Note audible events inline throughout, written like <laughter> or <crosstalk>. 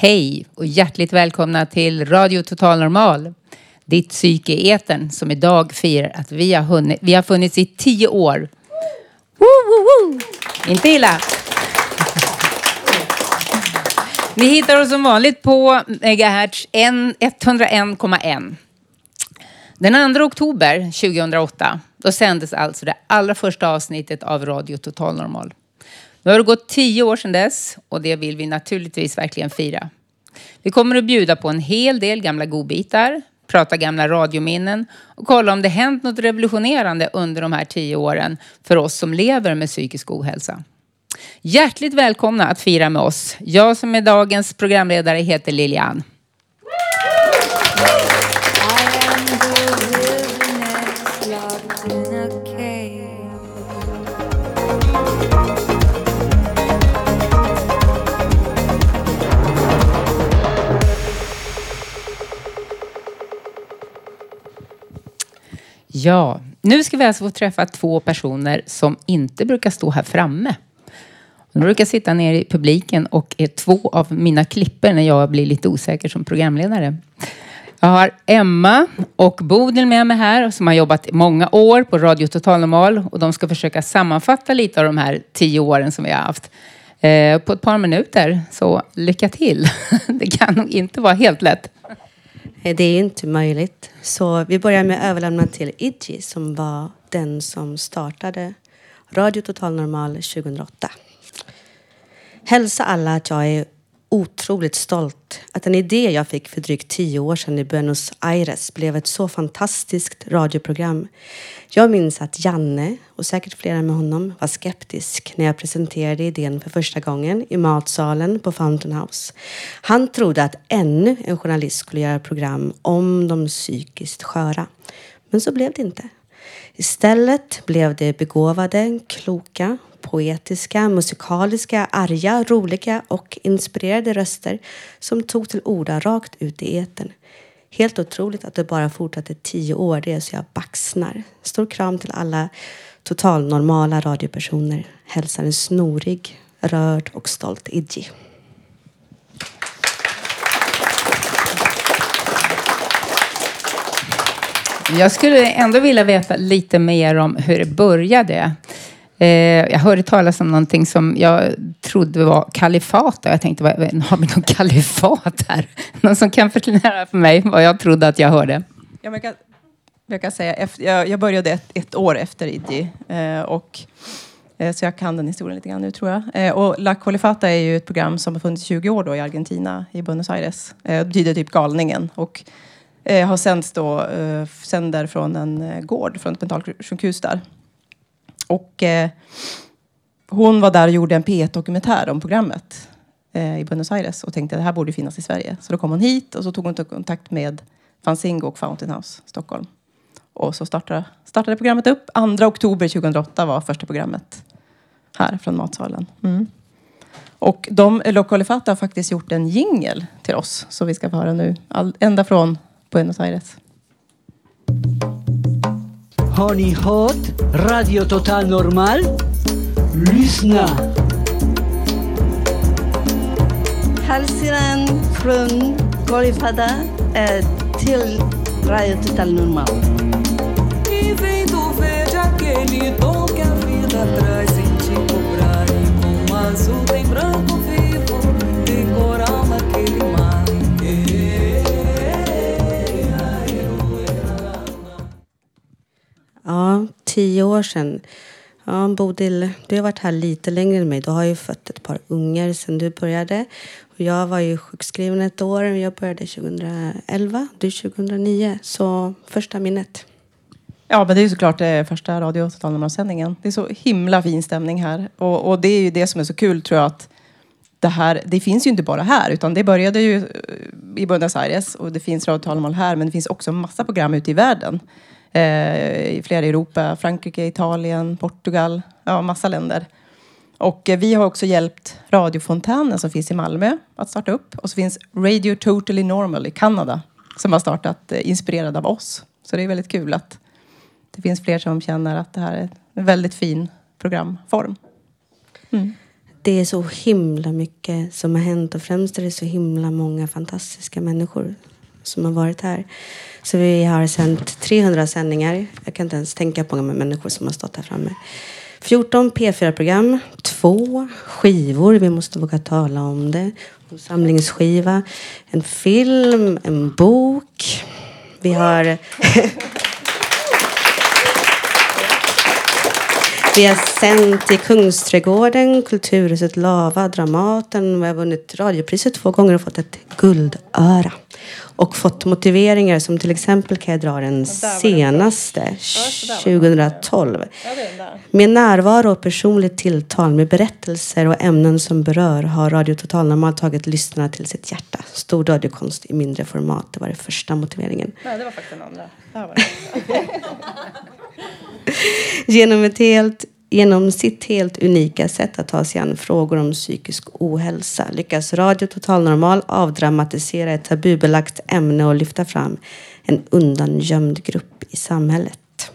Hej och hjärtligt välkomna till Radio Total Normal. Ditt psyke i etern som idag firar att vi har, hunnit, vi har funnits i tio år. Woo, woo, woo. Inte illa. Ni hittar oss som vanligt på megahertz 101,1. Den 2 oktober 2008 då sändes alltså det allra första avsnittet av Radio Total Normal. Nu har det gått tio år sedan dess och det vill vi naturligtvis verkligen fira. Vi kommer att bjuda på en hel del gamla godbitar, prata gamla radiominnen och kolla om det hänt något revolutionerande under de här tio åren för oss som lever med psykisk ohälsa. Hjärtligt välkomna att fira med oss. Jag som är dagens programledare heter Lilian. Ja, nu ska vi alltså få träffa två personer som inte brukar stå här framme. De brukar sitta nere i publiken och är två av mina klipper när jag blir lite osäker som programledare. Jag har Emma och Bodil med mig här som har jobbat i många år på Radio Total Normal och de ska försöka sammanfatta lite av de här tio åren som vi har haft eh, på ett par minuter. Så lycka till! <laughs> Det kan nog inte vara helt lätt. Eh, det är inte möjligt. Så vi börjar med att överlämna till Idji som var den som startade Radio Total Normal 2008. Hälsa alla att jag är otroligt stolt att en idé jag fick för drygt tio år sedan i Buenos Aires blev ett så fantastiskt radioprogram. Jag minns att Janne, och säkert flera med honom, var skeptisk när jag presenterade idén för första gången i matsalen på Fountain House. Han trodde att ännu en journalist skulle göra program om de psykiskt sköra. Men så blev det inte. Istället blev det begåvade, kloka, poetiska, musikaliska, arga, roliga och inspirerade röster som tog till orda rakt ut i eten. Helt otroligt att det bara fortsatte tio år, det är så jag baxnar. Stor kram till alla totalnormala radiopersoner. Hälsar en snorig, rörd och stolt Idji. Jag skulle ändå vilja veta lite mer om hur det började. Eh, jag hörde talas om någonting som jag trodde var kalifat. Jag tänkte, har vi någon <laughs> kalifat här? Någon som kan förklara för mig vad jag trodde att jag hörde? Jag kan, jag kan säga, jag, började ett, ett, år efter Idji. Eh, och, eh, så jag kan den historien lite grann nu tror jag. Och La Colifata är ju ett program som har funnits 20 år då i Argentina, i Buenos Aires. Det betyder typ galningen. Och Eh, har sänds då, eh, sänder från en eh, gård, från ett mentalsjukhus där. Och eh, hon var där och gjorde en P1-dokumentär om programmet eh, i Buenos Aires och tänkte att det här borde finnas i Sverige. Så då kom hon hit och så tog hon kontakt med Fanzingo och Fountain House Stockholm. Och så startade, startade programmet upp. 2 oktober 2008 var första programmet här från matsalen. Mm. Och de, Locolefata har faktiskt gjort en jingel till oss som vi ska få höra nu. All, ända från Buenos Aires. Ni hört Radio Total Normal? Lyssna! Hälsningen från Kolifada till Radio Total Normal. E vem do verde aquele tom que a vida traz sem te cobrar E com azul tem branco Ja, tio år sedan. Ja, Bodil, du har varit här lite längre än mig. Du har ju fött ett par ungar sedan du började. Och jag var ju sjukskriven ett år. Jag började 2011, du 2009. Så första minnet. Ja, men det är ju såklart det första radio sändningen Det är så himla fin stämning här. Och, och, det är ju det som är så kul tror jag att det här, det finns ju inte bara här, utan det började ju eh, i Buenos Aires och det finns Radio Total här, men det finns också massa program ute i världen. Eh, I flera Europa, Frankrike, Italien, Portugal, ja massa länder. Och eh, vi har också hjälpt radiofontänen som finns i Malmö att starta upp. Och så finns Radio Totally Normal i Kanada som har startat eh, inspirerad av oss. Så det är väldigt kul att det finns fler som känner att det här är en väldigt fin programform. Mm. Det är så himla mycket som har hänt och främst är det så himla många fantastiska människor som har varit här. Så vi har sänt 300 sändningar. Jag kan inte ens tänka på hur många människor som har stått här framme. 14 P4-program, två skivor, vi måste våga tala om det. En samlingsskiva, en film, en bok. Vi har... <laughs> Vi har sänt i Kungsträdgården, Kulturhuset Lava, Dramaten. Vi har vunnit radiopriset två gånger och fått ett guldöra. Och fått motiveringar som till exempel kan jag dra den senaste, 2012. Med närvaro och personligt tilltal med berättelser och ämnen som berör har Radio Total Normal tagit lyssnarna till sitt hjärta. Stor radiokonst i mindre format, det var den första motiveringen. Nej, det var faktiskt den andra. <laughs> <laughs> genom, ett helt, genom sitt helt unika sätt att ta sig an frågor om psykisk ohälsa lyckas Radio Total Normal avdramatisera ett tabubelagt ämne och lyfta fram en undangömd grupp i samhället.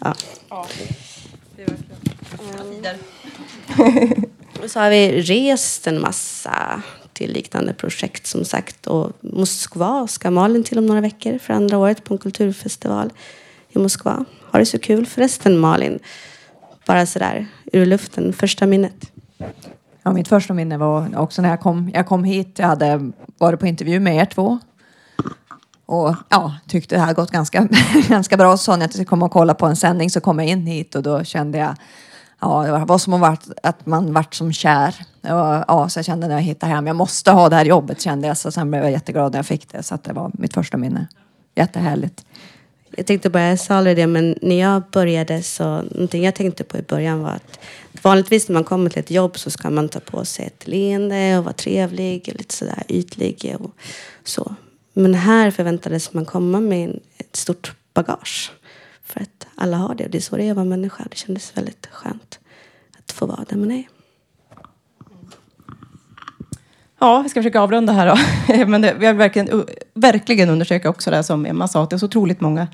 Ja. Och så har vi rest en massa till liknande projekt som sagt. Och Moskva ska Malin till om några veckor för andra året på en kulturfestival i Moskva. Har det så kul förresten Malin? Bara sådär ur luften, första minnet. Ja, mitt första minne var också när jag kom, jag kom hit. Jag hade varit på intervju med er två. Och ja, tyckte det här gått ganska, <laughs> ganska bra. Så när jag skulle komma och kolla på en sändning så kom jag in hit och då kände jag Ja, det var som att, att man vart som kär. Och, ja, så jag kände när jag hittade hem, jag måste ha det här jobbet kände jag. Så sen blev jag jätteglad när jag fick det. Så att det var mitt första minne. Jättehärligt. Jag tänkte bara, jag sa aldrig det, men när jag började så, någonting jag tänkte på i början var att vanligtvis när man kommer till ett jobb så ska man ta på sig ett leende och vara trevlig, och lite sådär ytlig och så. Men här förväntades man komma med ett stort bagage. För att alla har det och det är så det är att vara människa. Det kändes väldigt skönt att få vara där man är. Ja, vi ska försöka avrunda här då. <laughs> Men det, vi har verkligen, verkligen undersöka också det som Emma sa, att det är så otroligt många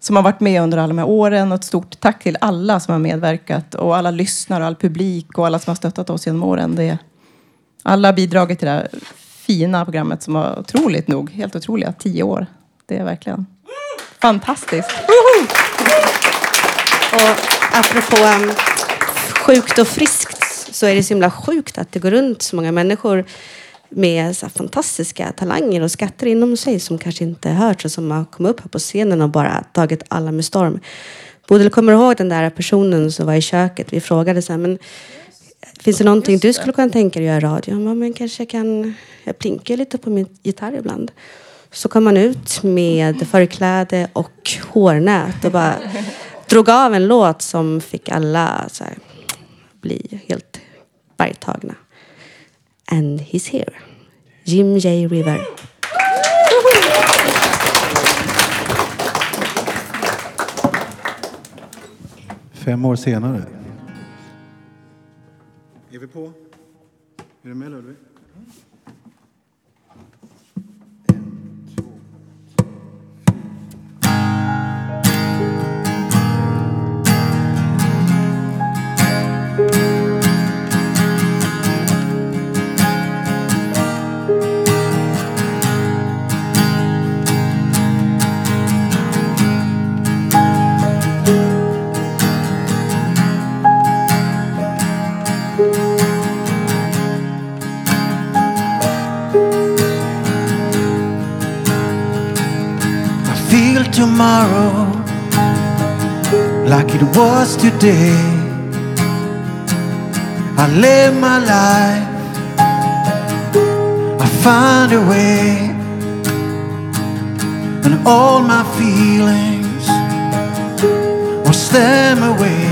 som har varit med under alla de här åren. Och ett stort tack till alla som har medverkat och alla lyssnare och all publik och alla som har stöttat oss genom åren. Det, alla har bidragit till det här fina programmet som var otroligt nog, helt otroliga, tio år. Det är verkligen fantastiskt. Och apropå um, sjukt och friskt så är det så himla sjukt att det går runt så många människor med så fantastiska talanger och skatter inom sig som kanske inte hörts och som har kommit upp här på scenen och bara tagit alla med storm. Bodil, kommer du ihåg den där personen som var i köket? Vi frågade så här, men finns det någonting du skulle kunna tänka dig att göra radio? Bara, men kanske jag kan, jag plinkar lite på min gitarr ibland. Så kom han ut med förkläde och hårnät och bara <laughs> drog av en låt som fick alla så här, bli helt bergtagna. And he's here. Jim J. River. Fem år senare. Är vi på? Är du med Ludvig? Feel tomorrow like it was today. I live my life, I find a way, and all my feelings wash them away.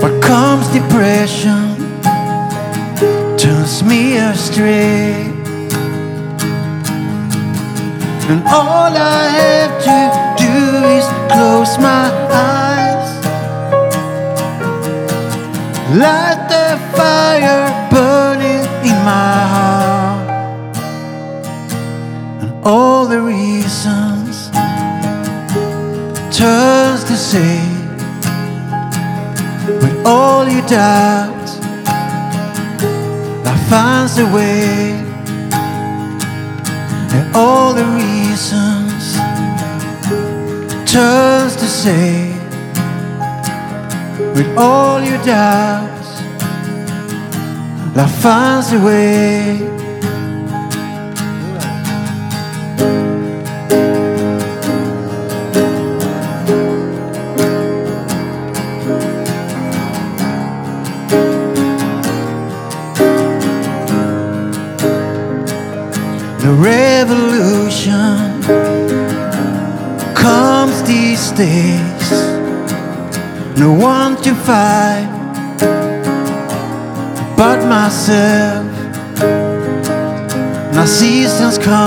But comes depression turns me astray. And all I have to do is close my eyes. Light the fire burning in my heart. And all the reasons turns to say with all your doubts I finds a way all the reasons turns to say with all your doubts life finds a way clouds come.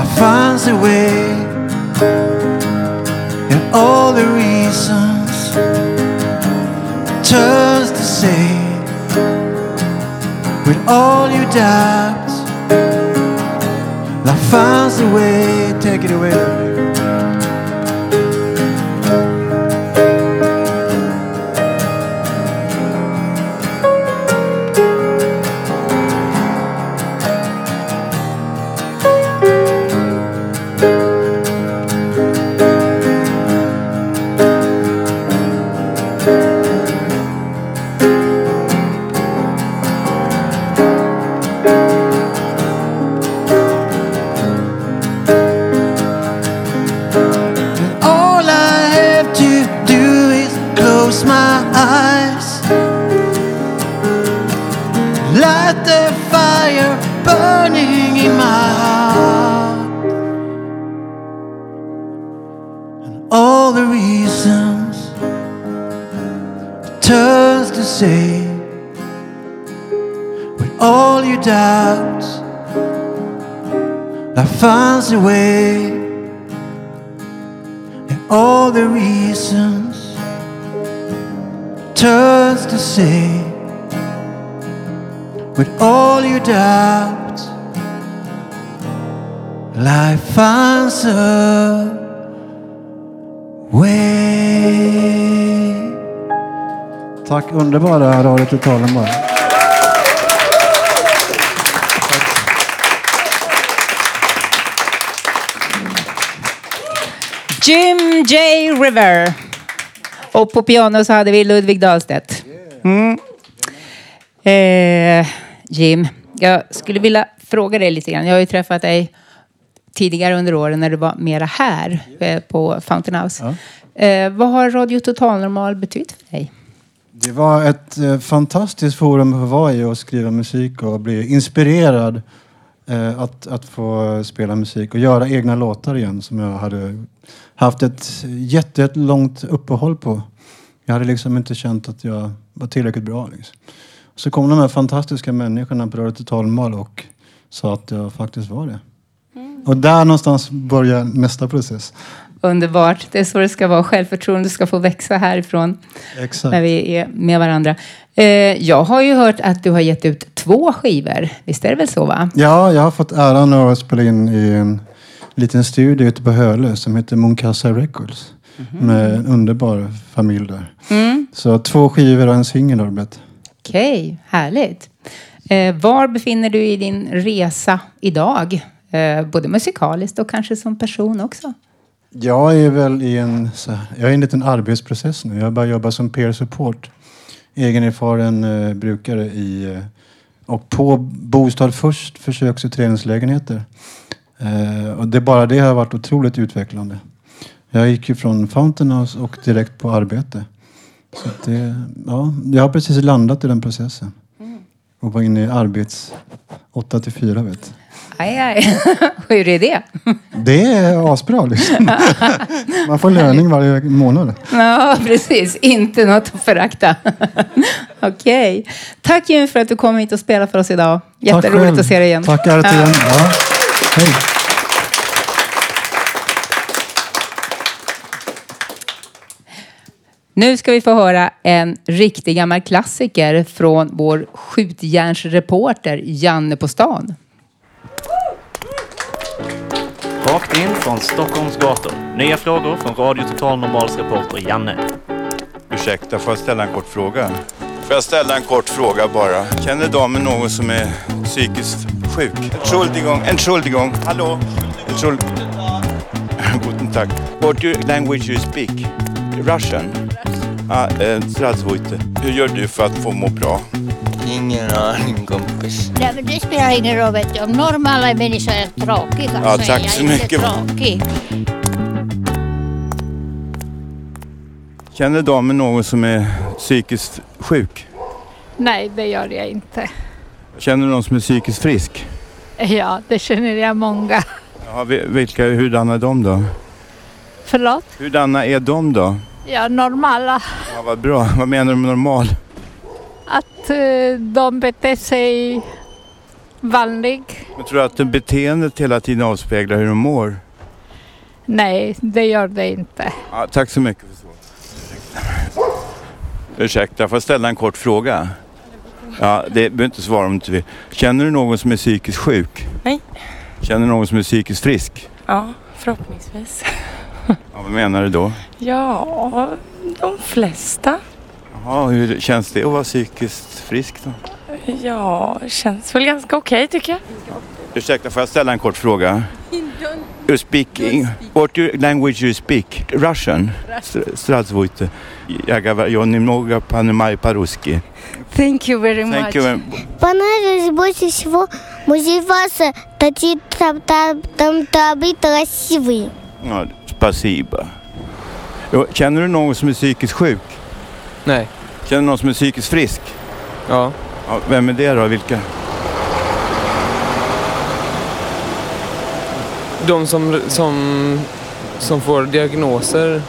I finds a way and all the reasons turns to say with all your doubts life finds a way take it away finds a way. And all the reasons turns to say. With all your doubts life finds a way. Tack underbara Radio Total Jim J. River. Och på piano så hade vi Ludvig Dahlstedt. Mm. Eh, Jim, jag skulle vilja fråga dig lite grann. Jag har ju träffat dig tidigare under åren när du var mera här eh, på Fountain House. Eh, vad har Radio Total Normal betytt för dig? Det var ett eh, fantastiskt forum att vara i och skriva musik och bli inspirerad att, att få spela musik och göra egna låtar igen som jag hade haft ett jätte, ett långt uppehåll på. Jag hade liksom inte känt att jag var tillräckligt bra. Liksom. Så kom de här fantastiska människorna på Radio Total Normal och sa att jag faktiskt var det. Och där någonstans börjar nästa process. Underbart. Det är så det ska vara. Självförtroende ska få växa härifrån Exakt. när vi är med varandra. Eh, jag har ju hört att du har gett ut två skivor. Visst är det väl så? va? Ja, jag har fått äran att spela in i en liten studio ute på Hölö som heter Moncasa Records. Med en underbar familj där. Mm. Så två skivor och en singel har det blivit. Okej, härligt. Eh, var befinner du i din resa idag? Eh, både musikaliskt och kanske som person också. Jag är väl i en, så här, jag är i en liten arbetsprocess nu. Jag börjar jobba som peer support. Egenerfaren eh, brukare i eh, och på Bostad först försöks och träningslägenheter. Eh, och det bara det har varit otroligt utvecklande. Jag gick ju från Fountain House och direkt på arbete. Så det, ja, jag har precis landat i den processen. Och var inne i arbets 8 till 4 vet. Aj, aj. <laughs> Hur är det? Det är asbra liksom. <laughs> Man får löning varje månad. Ja, precis. Inte något att förakta. <laughs> Okej. Tack Jimmy för att du kom hit och spelade för oss idag. Jätteroligt att se dig igen. Tack RTN. Ja. Hej. Nu ska vi få höra en riktig gammal klassiker från vår skjutjärnsreporter Janne på stan. Rakt in från Stockholms gator. Nya frågor från Radio Total Normals reporter Janne. Ursäkta, får jag ställa en kort fråga? Får jag ställa en kort fråga bara? Känner damen någon som är psykiskt sjuk? Entschuldigung, Entschuldigung, hallå? Entschuld... Guten Tag. What language you speak? Russian? Ah, eh. Hur gör du för att få må bra? Ingen aning kompis. Nej, men det spelar ingen roll. Vet du. Om normala människor är tråkiga Ja, så är tack jag så inte mycket. tråkig. Känner damen någon som är psykiskt sjuk? Nej, det gör jag inte. Känner du någon som är psykiskt frisk? Ja, det känner jag många. Ja, vi- vilka, hurdana är de då? Förlåt? Hurdana är de då? Ja, normala. Ja, vad bra. Vad menar du med normal? Att eh, de beter sig vanlig. Men tror du att beteendet hela tiden avspeglar hur de mår? Nej, det gör det inte. Ja, tack så mycket för svaret. Ursäkta, får jag ställa en kort fråga? Ja, det behöver inte svara om du inte vill. Känner du någon som är psykiskt sjuk? Nej. Känner du någon som är psykiskt frisk? Ja, förhoppningsvis. Ja, <laughs> vad menar du då? Ja, de flesta. Jaha, hur känns det att vara psykiskt frisk då? Ja, känns väl ganska okej tycker jag. Ursäkta, får jag ställa en kort fråga? You speak, what your language you speak? Russian? Здравствуйте. Я говорю немного понимаю по-русски. Thank you very Thank you. very- Понравилось больше всего музей Васа. Такие там, там, там табы красивые. Ja. Jo, Känner du någon som är psykiskt sjuk? Nej. Känner du någon som är psykiskt frisk? Ja. ja vem är det då? Vilka? De som, som, som får diagnoser.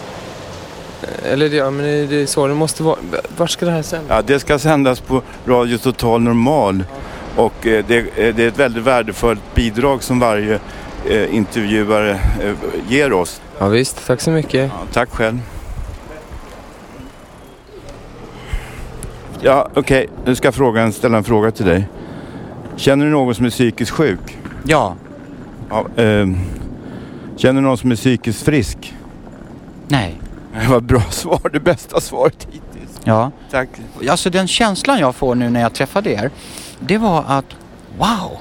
Eller ja, men det är så det måste vara. Vart ska det här sändas? Ja, det ska sändas på Radio Total Normal. Och eh, det, eh, det är ett väldigt värdefullt bidrag som varje eh, intervjuare eh, ger oss. Ja, visst, tack så mycket. Ja, tack själv. Ja, okej. Nu ska jag fråga, ställa en fråga till dig. Känner du någon som är psykiskt sjuk? Ja. ja ehm, känner du någon som är psykiskt frisk? Nej. Det var bra svar. Det bästa svaret hittills. Ja. Tack. Alltså den känslan jag får nu när jag träffade er, det var att wow,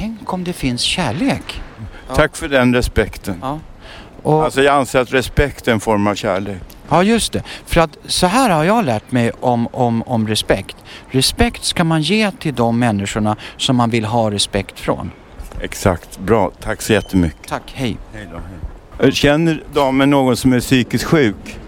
tänk om det finns kärlek. Tack för den respekten. Ja. Alltså jag anser att respekt är en form av kärlek. Ja, just det. För att så här har jag lärt mig om, om, om respekt. Respekt ska man ge till de människorna som man vill ha respekt från. Exakt. Bra. Tack så jättemycket. Tack. Hej. Hej då. Hej. Känner damen någon som är psykiskt sjuk?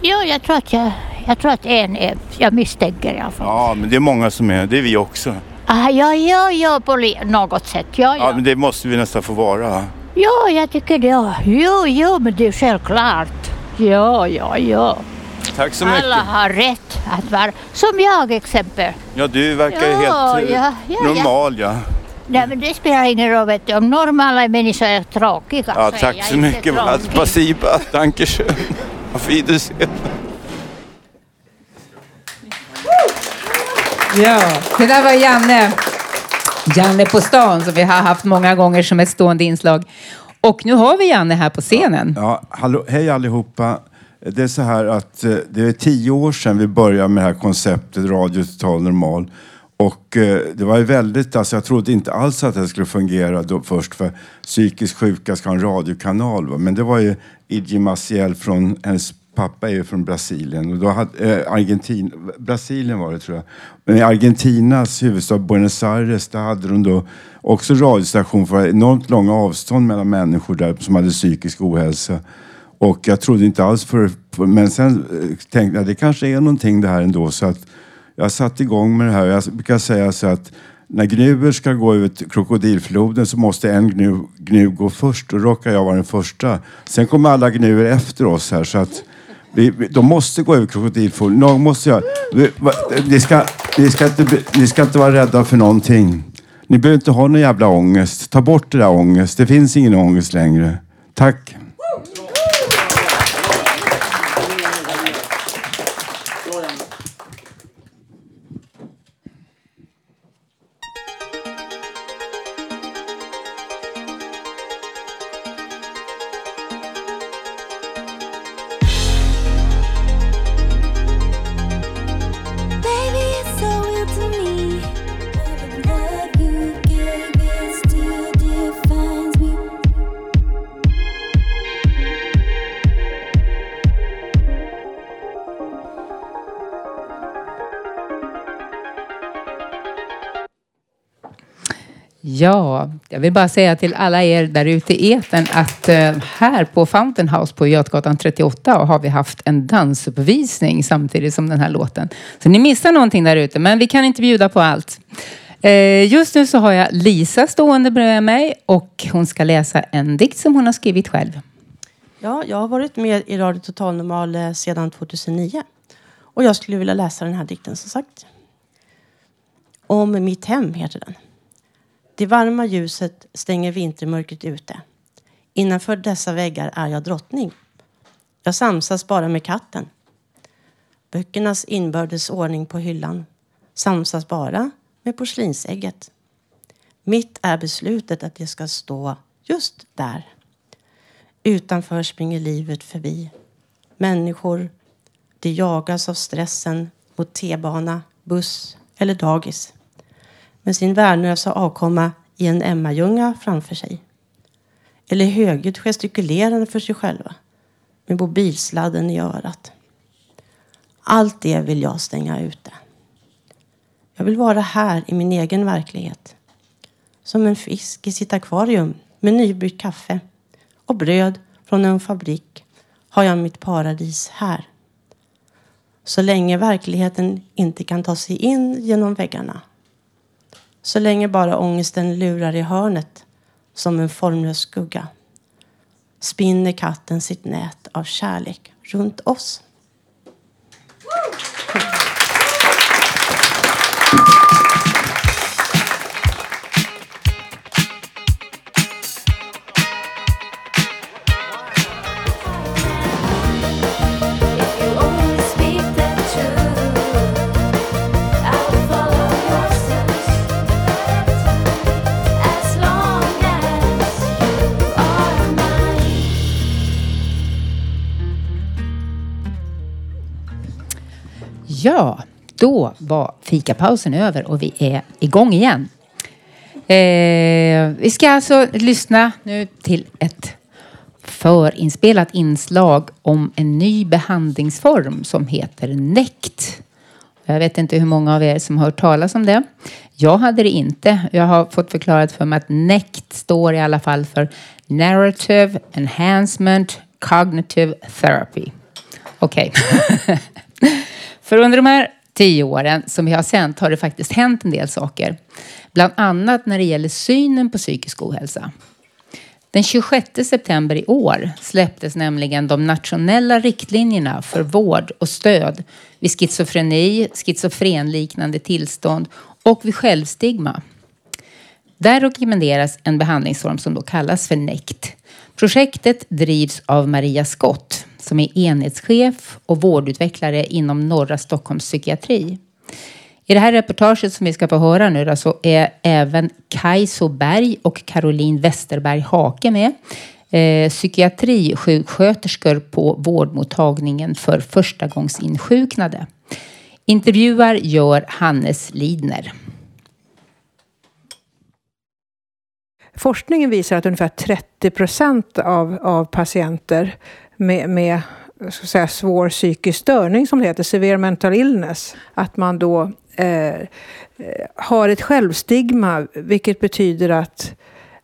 Ja, jag tror att jag, jag tror att en är, jag misstänker i alla fall. Ja, men det är många som är. Det är vi också. Ah, ja, ja, ja, på något sätt. Ja, Ja, ja. men det måste vi nästan få vara. Ja, jag tycker det. Jo, jo, men det är självklart. Ja, ja, ja. Tack så mycket. Alla har rätt att vara, som jag exempel. Ja, du verkar ju Ja, helt eh, ja, ja, ja. normal, ja. Nej, men det spelar ingen roll. Vet du. Om normala människor är tråkiga Ja, så är tack jag så inte mycket. tråkig. Spasiba. Dankeschön. Auf Wiedersehen. Ja, det där var Janne. Janne på stan som vi har haft många gånger som ett stående inslag. Och nu har vi Janne här på scenen. Ja, hallå, hej allihopa. Det är så här att eh, det är tio år sedan vi började med det här konceptet Radio Total Normal. Och eh, det var ju väldigt, alltså jag trodde inte alls att det skulle fungera då först för psykiskt sjuka ska ha en radiokanal. Va? Men det var ju Iggy Maciel från, hennes pappa är ju från Brasilien. Och då hade, eh, Argentin, Brasilien var det tror jag. Men i Argentinas huvudstad Buenos Aires, där hade de då också radiostation för enormt långa avstånd mellan människor där som hade psykisk ohälsa. Och jag trodde inte alls för, för men sen eh, tänkte jag det kanske är någonting det här ändå så att jag satte igång med det här. Jag brukar säga så att när gnuer ska gå ut krokodilfloden så måste en gnu, gnu gå först och råkar jag vara den första. Sen kommer alla gnuer efter oss här så att vi, vi, de måste gå över krokodilfloden. Någon måste göra. Vi, va, ni, ska, ni, ska inte, ni ska inte vara rädda för någonting. Ni behöver inte ha någon jävla ångest. Ta bort det där ångest. Det finns ingen ångest längre. Tack. Jag vill bara säga till alla er där ute i etern att eh, här på Fountain House på Götgatan 38 har vi haft en dansuppvisning samtidigt som den här låten. Så ni missar någonting där ute, men vi kan inte bjuda på allt. Eh, just nu så har jag Lisa stående bredvid mig och hon ska läsa en dikt som hon har skrivit själv. Ja, jag har varit med i Radio Total Normal eh, sedan 2009. Och jag skulle vilja läsa den här dikten som sagt. Om mitt hem heter den. Det varma ljuset stänger vintermörkret ute. Innanför dessa väggar är jag drottning. Jag samsas bara med katten. Böckernas inbördes ordning på hyllan samsas bara med porslinsägget. Mitt är beslutet att det ska stå just där. Utanför springer livet förbi. Människor, de jagas av stressen mot T-bana, buss eller dagis. Med sin värnlösa avkomma i en Emmajunga framför sig. Eller högljutt gestikulerande för sig själva. Med mobilsladden i örat. Allt det vill jag stänga ute. Jag vill vara här i min egen verklighet. Som en fisk i sitt akvarium med nybryggt kaffe och bröd från en fabrik har jag mitt paradis här. Så länge verkligheten inte kan ta sig in genom väggarna. Så länge bara ångesten lurar i hörnet som en formlös skugga spinner katten sitt nät av kärlek runt oss. Ja, då var fikapausen över och vi är igång igen. Eh, vi ska alltså lyssna nu till ett förinspelat inslag om en ny behandlingsform som heter NECT. Jag vet inte hur många av er som har hört talas om det. Jag hade det inte. Jag har fått förklarat för mig att NECT står i alla fall för Narrative Enhancement Cognitive Therapy. Okej. <laughs> För under de här tio åren som vi har sänt har det faktiskt hänt en del saker. Bland annat när det gäller synen på psykisk ohälsa. Den 26 september i år släpptes nämligen de nationella riktlinjerna för vård och stöd vid schizofreni, schizofrenliknande tillstånd och vid självstigma. Där rekommenderas en behandlingsform som då kallas för NECT. Projektet drivs av Maria Skott som är enhetschef och vårdutvecklare inom norra Stockholms psykiatri. I det här reportaget som vi ska få höra nu då, så är även Kajso Berg och Caroline Westerberg Hake med. Eh, psykiatrisjuksköterskor på vårdmottagningen för förstagångsinsjuknade. Intervjuar gör Hannes Lidner. Forskningen visar att ungefär 30 procent av, av patienter med, med ska säga, svår psykisk störning, som det heter, severe mental illness, att man då eh, eh har ett självstigma, vilket betyder att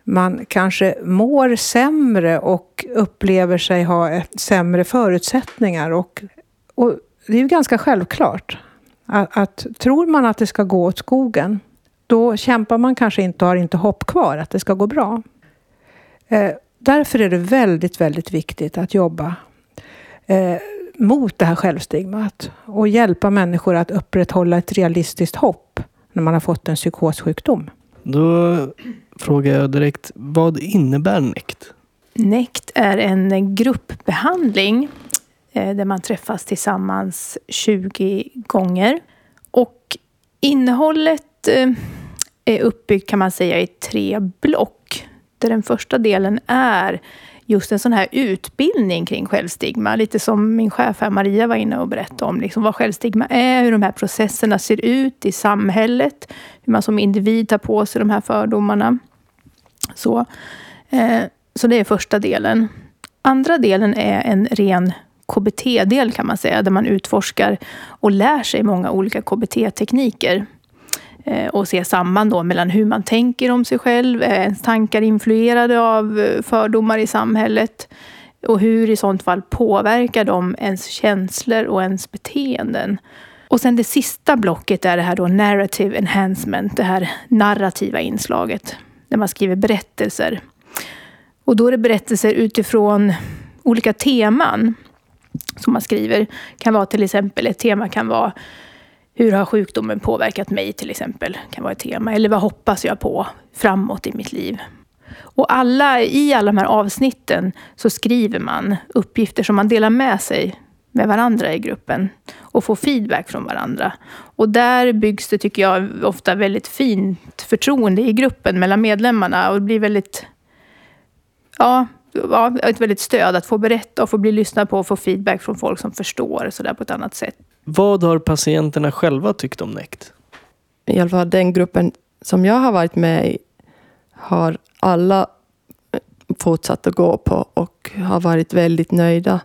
man kanske mår sämre och upplever sig ha ett sämre förutsättningar. Och, och det är ju ganska självklart att, att tror man att det ska gå åt skogen, då kämpar man kanske inte och har inte hopp kvar att det ska gå bra. Eh, därför är det väldigt, väldigt viktigt att jobba eh, mot det här självstigmat och hjälpa människor att upprätthålla ett realistiskt hopp när man har fått en psykossjukdom. Då frågar jag direkt, vad innebär NECT? NECT är en gruppbehandling eh, där man träffas tillsammans 20 gånger. Och innehållet eh, är uppbyggt kan man säga i tre block. Där den första delen är just en sån här utbildning kring självstigma. Lite som min chef här Maria var inne och berättade om. Liksom vad självstigma är, hur de här processerna ser ut i samhället. Hur man som individ tar på sig de här fördomarna. Så, eh, så det är första delen. Andra delen är en ren KBT-del kan man säga. Där man utforskar och lär sig många olika KBT-tekniker Eh, och se samband då mellan hur man tänker om sig själv, är ens tankar influerade av eh, fördomar i samhället och hur i sånt fall påverkar de ens känslor och ens beteenden. Och sen det sista blocket är det här då narrative enhancement, det här narrativa inslaget där man skriver berättelser. Och då är det berättelser utifrån olika teman som man skriver. Det kan vara till exempel, ett tema kan vara hur har sjukdomen påverkat mig till exempel? kan vara ett tema. Eller vad hoppas jag på framåt i mitt liv? Och alla, i alla de här avsnitten så skriver man uppgifter som man delar med sig med varandra i gruppen och får feedback från varandra. Och där byggs det, tycker jag, ofta väldigt fint förtroende i gruppen mellan medlemmarna och det blir väldigt, ja, ja, ett väldigt stöd att få berätta och få bli lyssnad på och få feedback från folk som förstår så där på ett annat sätt. Vad har patienterna själva tyckt om NECT? I alla fall den gruppen som jag har varit med i har alla eh, fortsatt att gå på och har varit väldigt nöjda.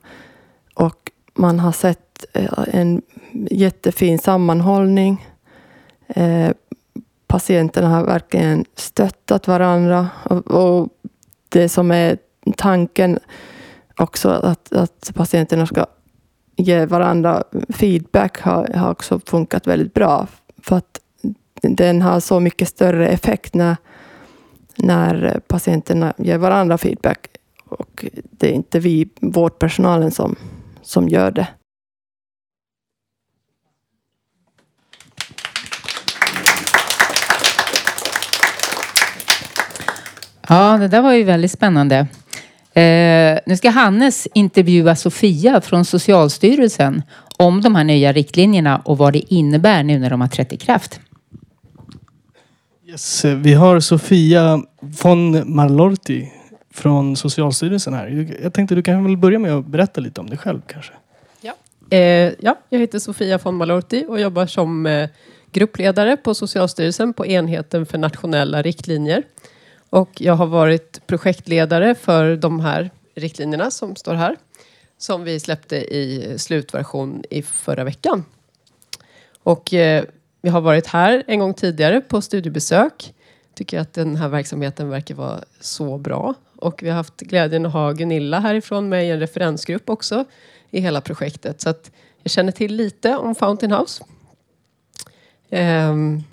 Och man har sett eh, en jättefin sammanhållning. Eh, patienterna har verkligen stöttat varandra. Och, och det som är tanken också att, att patienterna ska ge varandra feedback har, har också funkat väldigt bra. För att den har så mycket större effekt när, när patienterna ger varandra feedback. Och det är inte vi, vårdpersonalen, som, som gör det. Ja, det där var ju väldigt spännande. Eh, nu ska Hannes intervjua Sofia från Socialstyrelsen om de här nya riktlinjerna och vad det innebär nu när de har trätt i kraft. Yes, vi har Sofia von Marlorti från Socialstyrelsen här. Jag tänkte du kan väl börja med att berätta lite om dig själv kanske? Ja, eh, ja jag heter Sofia von Malorti och jobbar som eh, gruppledare på Socialstyrelsen på enheten för nationella riktlinjer. Och jag har varit projektledare för de här riktlinjerna som står här. Som vi släppte i slutversion i förra veckan. Och eh, vi har varit här en gång tidigare på studiebesök. Tycker att den här verksamheten verkar vara så bra. Och vi har haft glädjen att ha Gunilla härifrån med i en referensgrupp också i hela projektet. Så att jag känner till lite om Fountain House. Ehm,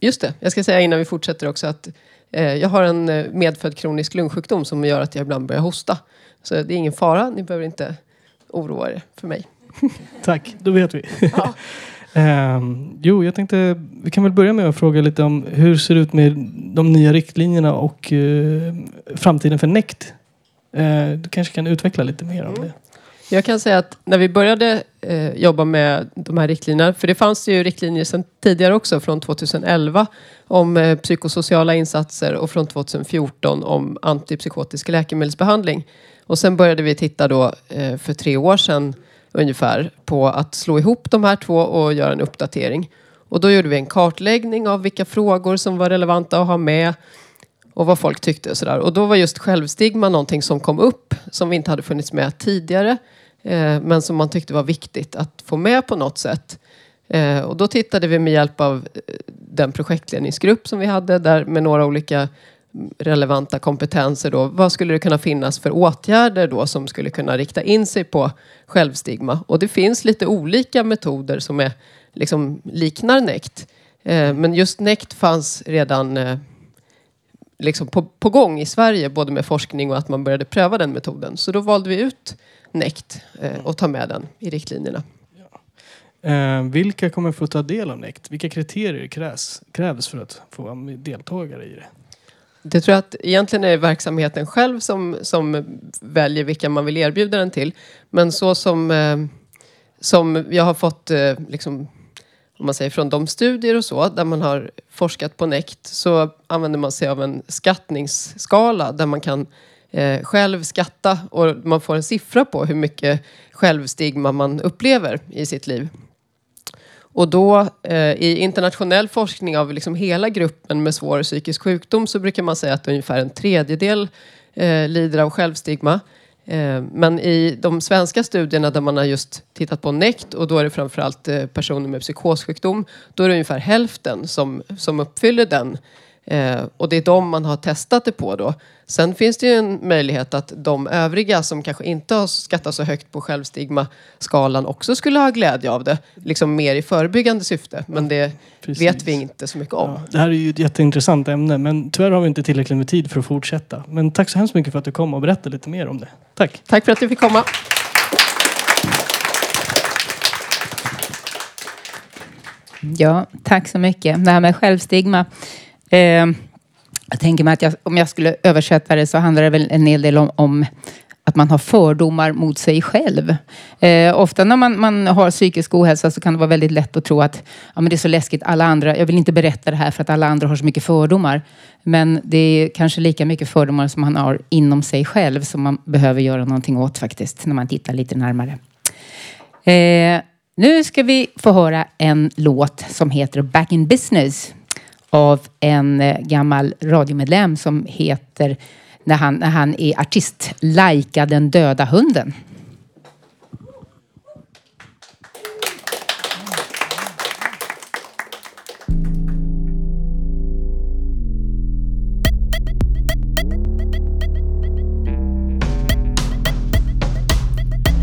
just det, jag ska säga innan vi fortsätter också att jag har en eh, medfödd kronisk lungsjukdom som gör att jag ibland börjar hosta. Så det är ingen fara, ni behöver inte oroa er för mig. <laughs> Tack, då vet vi. <laughs> Ja. Um, <laughs> jo, jag tänkte vi kan väl börja med att fråga lite om hur ser det ut med de nya riktlinjerna och uh, framtiden för NECT? Uh, du kanske kan utveckla lite mer om det? Jag kan säga att när vi började eh, jobba med de här riktlinjerna, för det fanns ju riktlinjer sedan tidigare också från 2011 om eh, psykosociala insatser och från 2014 om antipsykotisk läkemedelsbehandling. Och sen började vi titta då eh, för tre år sedan ungefär på att slå ihop de här två och göra en uppdatering. Och då gjorde vi en kartläggning av vilka frågor som var relevanta att ha med. och vad folk tyckte och sådär. Och då var just självstigma någonting som kom upp som inte hade funnits med tidigare. Eh, men som man tyckte var viktigt att få med på något sätt. Eh, och då tittade vi med hjälp av eh, den projektledningsgrupp som vi hade där med några olika relevanta kompetenser då. Vad skulle det kunna finnas för åtgärder då som skulle kunna rikta in sig på självstigma? Och det finns lite olika metoder som är, liksom, liknar NECT. Men just NECT fanns redan liksom på, på gång i Sverige, både med forskning och att man började pröva den metoden. Så då valde vi ut NECT eh, och ta med den i riktlinjerna. Eh, vilka kommer få ta del av NECT? Vilka kriterier krävs, krävs för att få vara deltagare i det? Det tror jag att egentligen är verksamheten själv som, som väljer vilka man vill erbjuda den till. Men så som, eh, som jag har fått, eh, liksom, om man säger från de studier och så, där man har forskat på NECT, så använder man sig av en skattningsskala där man kan eh, själv skatta och man får en siffra på hur mycket självstigma man upplever i sitt liv. Och då eh, i internationell forskning av liksom hela gruppen med svår psykisk sjukdom så brukar man säga att ungefär en tredjedel eh, lider av självstigma. Eh, men i de svenska studierna där man har just tittat på NECT och då är det framförallt eh, personer med psykossjukdom. Då är det ungefär hälften som, som uppfyller den. Eh, och det är de man har testat det på då. Sen finns det ju en möjlighet att de övriga som kanske inte har skattat så högt på självstigma-skalan också skulle ha glädje av det. Liksom mer i förebyggande syfte. Men det vet vi inte så mycket om. Det här är ju ett jätteintressant ämne men tyvärr har vi inte tillräckligt med tid för att fortsätta. Men tack så hemskt mycket för att du kom och berättade lite mer om det. Tack! Tack för att du fick komma. Ja, tack så mycket. Det här med självstigma. Eh, jag tänker mig att jag, om jag skulle översätta det så handlar det väl en hel del om, om att man har fördomar mot sig själv. Eh, ofta när man, man har psykisk ohälsa så kan det vara väldigt lätt att tro att ja, men det är så läskigt, alla andra, jag vill inte berätta det här för att alla andra har så mycket fördomar. Men det är kanske lika mycket fördomar som man har inom sig själv som man behöver göra någonting åt faktiskt, när man tittar lite närmare. Eh, nu ska vi få höra en låt som heter Back in Business av en eh, gammal radiomedlem som heter när han, när han är artist, Laika den döda hunden.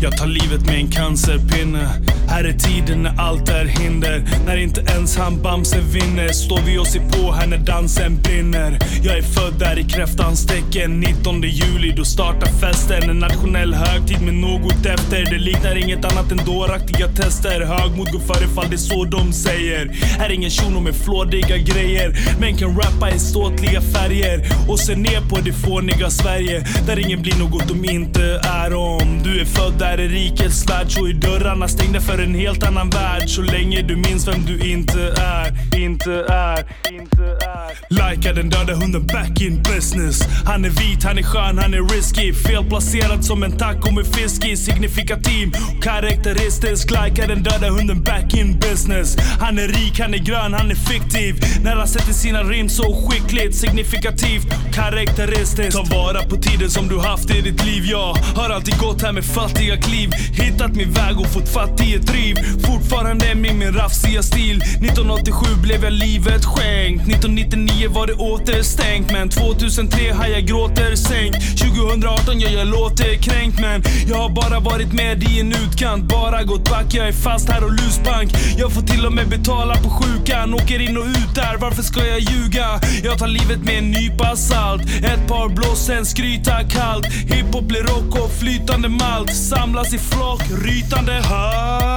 Jag tar livet med en cancerpinne här är tiden när allt är hinder. När inte ens han Bamse vinner Står vi och ser på här när dansen brinner. Jag är född där i kräftans tecken 19 juli då startar festen. En nationell högtid med något efter. Det liknar inget annat än dåraktiga tester. Högmod går före fall, det är så de säger. Här är ingen shuno med flådiga grejer. Men kan rappa i ståtliga färger. Och se ner på det fåniga Sverige Där ingen blir något de inte är om. Du är född där i rikets värld så är dörrarna stängda för för en helt annan värld. Så länge du minns vem du inte är, inte är, inte är. Lika den döda hunden back in business. Han är vit, han är skön, han är risky. Felplacerad som en taco med fisk i Signifikativ. Och karaktäristisk Lika den döda hunden back in business. Han är rik, han är grön, han är fiktiv. När han sätter sina rim så skickligt Signifikativt, karaktäristiskt. Ta vara på tiden som du haft i ditt liv Jag har alltid gått här med fattiga kliv. Hittat min väg och fått fatt i ett driv. Fortfarande med min rafsiga stil. 1987 blev jag livet skänkt. 1999 var det återstängt Men 2003 har jag gråter sänkt. 2018 ja jag låter kränkt Men jag har bara varit med i en utkant. Bara gått back, jag är fast här och lusbank. Jag får till och med betala på sjukan. Åker in och ut där, varför ska jag ljuga? Jag tar livet med en nypa salt. Ett par blås, sen skryta kallt. Hiphop blir rock och flytande malt. Samlas i flock, rytande halt.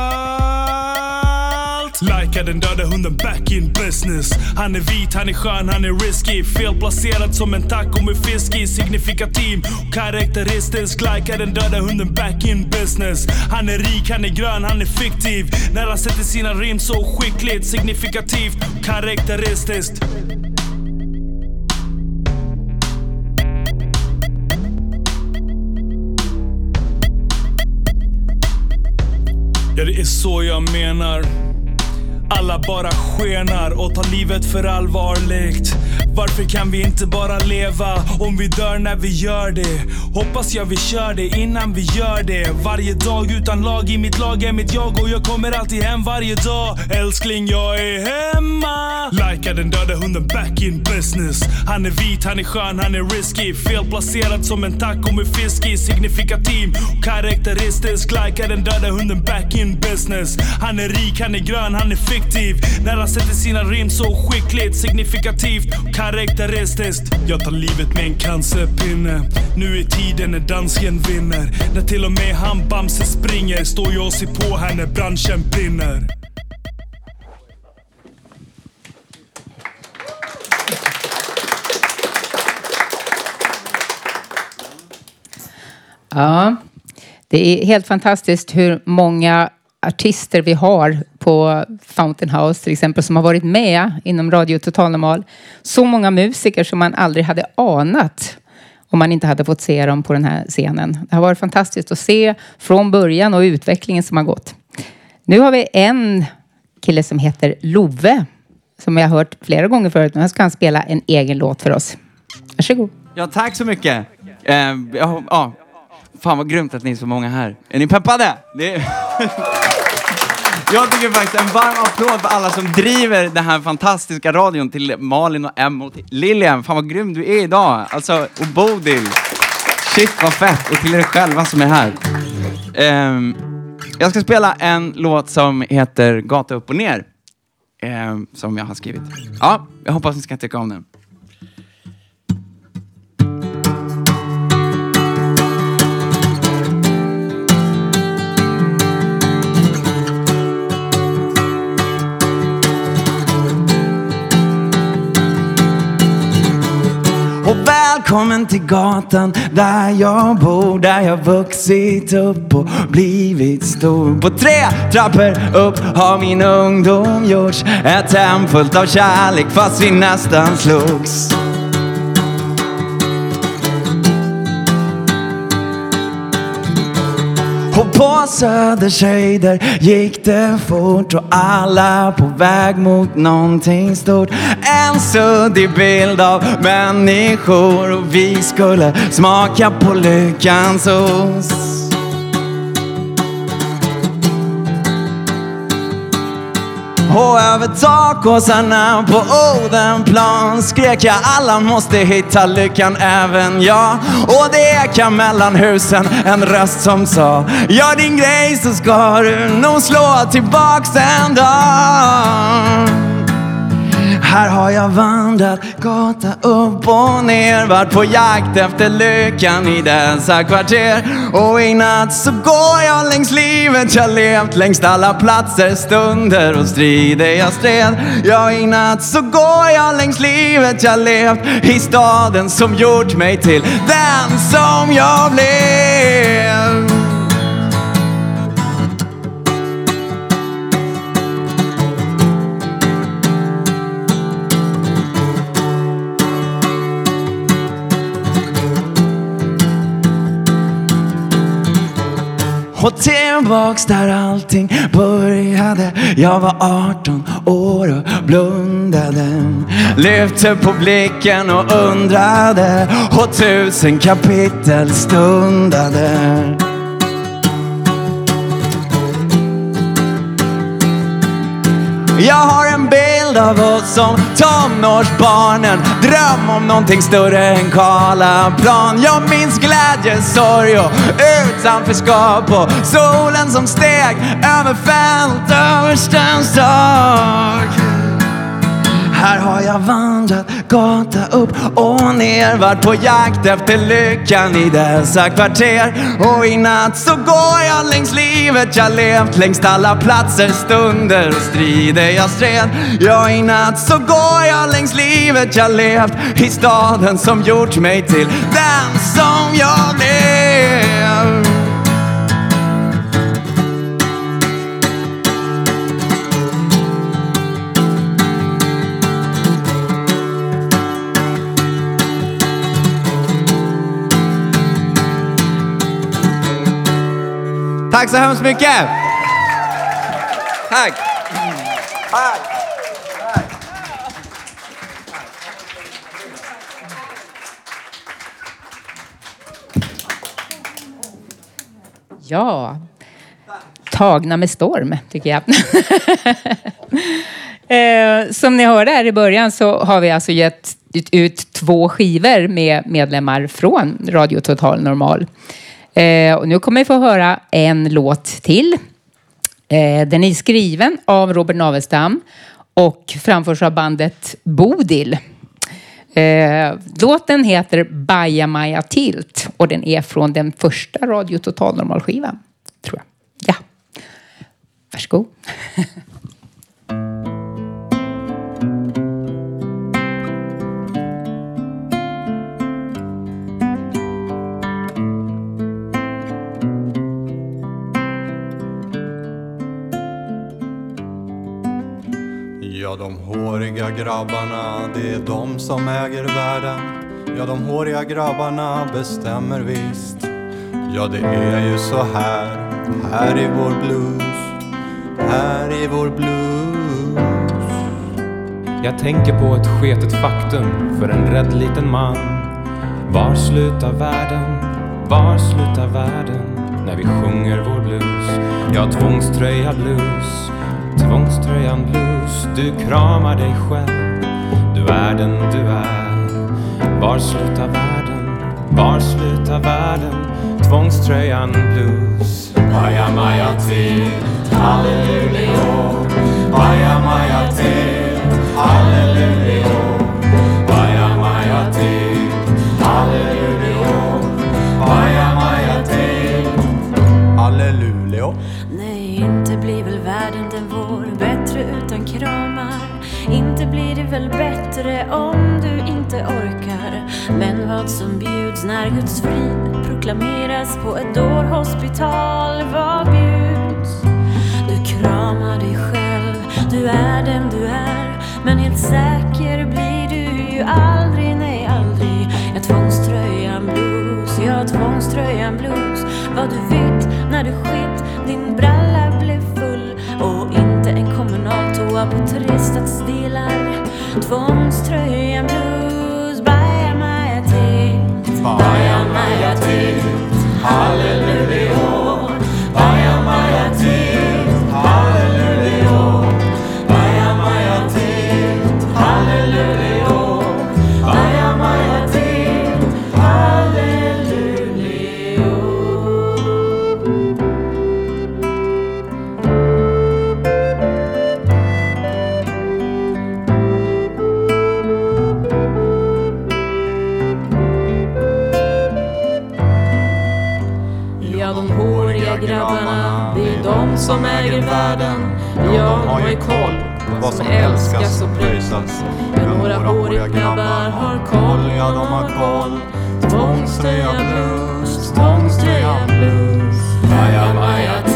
Lajka den döda hunden back in business. Han är vit, han är skön, han är risky. Felplacerad som en taco med fisk i Signifikativ. Och karaktäristisk Lajka den döda hunden back in business. Han är rik, han är grön, han är fiktiv. När han sätter sina rim så skickligt Signifikativt. Och karaktäristiskt. Ja, det är så jag menar. Alla bara skenar och tar livet för allvarligt. Varför kan vi inte bara leva om vi dör när vi gör det? Hoppas jag vi kör det innan vi gör det. Varje dag utan lag i mitt lag är mitt jag och jag kommer alltid hem varje dag. Älskling, jag är hemma. Lajka den döda hunden back in business. Han är vit, han är skön, han är risky. Felplacerad som en taco med fisk i. Signifikativ och karaktäristisk. Lajka den döda hunden back in business. Han är rik, han är grön, han är fisk fiktiv. När han sätter sina rim så skickligt, signifikativt karaktäristiskt. Jag tar livet med en cancerpinne. Nu är tiden när dansken vinner. När till och med han Bamse springer står jag och ser på här när branschen brinner. Ja, det är helt fantastiskt hur många artister vi har på Fountain House till exempel som har varit med inom Radio Total Normal. Så många musiker som man aldrig hade anat om man inte hade fått se dem på den här scenen. Det har varit fantastiskt att se från början och utvecklingen som har gått. Nu har vi en kille som heter Love som jag har hört flera gånger förut. Nu ska han spela en egen låt för oss. Varsågod. Ja, tack så mycket. Eh, ja, ja. Fan vad grymt att ni är så många här. Är ni peppade? Det är... <laughs> Jag tycker faktiskt en varm applåd för alla som driver den här fantastiska radion till Malin och Emma och till Lilian. Fan vad grym du är idag. Alltså, och Bodil. Shit vad fett. Och till er själva som är här. Um, jag ska spela en låt som heter Gata upp och ner. Um, som jag har skrivit. Ja, jag hoppas ni ska tycka om den. Och välkommen till gatan där jag bor, där jag vuxit upp och blivit stor. På tre trappor upp har min ungdom gjorts. Ett hem fullt av kärlek fast vi nästan slogs. På Söders höjder gick det fort och alla på väg mot någonting stort. En suddig bild av människor och vi skulle smaka på lyckans ost. Och över takåsarna på Odenplan skrek jag alla måste hitta lyckan även jag. Och det ekar mellan husen en röst som sa Gör din grej så ska du nog slå tillbaks en dag. Här har jag vandrat gata upp och ner Varit på jakt efter lyckan i dessa kvarter. Och i natt så går jag längs livet jag levt Längs alla platser, stunder och strider jag stred. Ja, i natt så går jag längs livet jag levt I staden som gjort mig till den som jag blev. Tillbaks där allting började. Jag var 18 år och blundade. Lyfte på blicken och undrade. Och tusen kapitel stundade. Jag har en bild av oss som tonårsbarnen. Dröm om någonting större än Karlaplan Jag minns glädje, sorg och utanförskap och solen som steg över fält över Stenstorp här har jag vandrat gata upp och ner Varit på jakt efter lyckan i dessa kvarter. Och i natt så går jag längs livet jag levt Längs alla platser, stunder och strider jag stred. Ja, i natt så går jag längs livet jag levt I staden som gjort mig till den som jag blev. Tack så hemskt mycket! Tack! Ja, tagna med storm tycker jag. <laughs> Eh, som ni hörde här i början så har vi alltså gett ut två skivor med medlemmar från Radio Total Normal. Eh, och nu kommer vi få höra en låt till. Eh, den är skriven av Robert Navestam och framförs av bandet Bodil. Eh, låten heter Baja Maja Tilt och den är från den första Radio Total Normal-skivan. Tror jag. Ja. Varsågod. <laughs> grabbarna, det är de som äger världen. Ja, de håriga grabbarna bestämmer visst. Ja, det är ju så här, här i vår blues. Här i vår blues. Jag tänker på ett sketet faktum för en rädd liten man. Var slutar världen? Var slutar världen? När vi sjunger vår blues. Ja, tvångströja blues. Tvångströjan blues. Du kramar dig själv. Du är den du är. Var slutar världen? Var slutar världen? Tvångströjan blues. Baja Maja till, halleluja. Baja Maja till, halleluja. Baja Maja till, halleluja. Baja Maja till, halleluja. Nej, inte blir väl världen den vår bättre utan kramar. Blir det väl bättre om du inte orkar. Men vad som bjuds när Guds frid proklameras på ett dårhospital, vad bjuds? Du kramar dig själv, du är den du är. Men helt säker blir du ju aldrig, nej aldrig. Jag tvångströjan blues, jag tvångströjan blues. Vad du vet när du skit, din bralla blev full. Och inte en kommunal toa på tre stadsdelar. Tvångströjan blues, baja maja till. Baja Maja till, halleluja. Ja, de håriga grabbarna, det är de som äger världen. Ja, de har ju koll på vad som älskas och pröjsas. Ja, några håriga grabbar har koll, ja, de har koll. Tvångströja blues, tvångströja blues. Baja Maja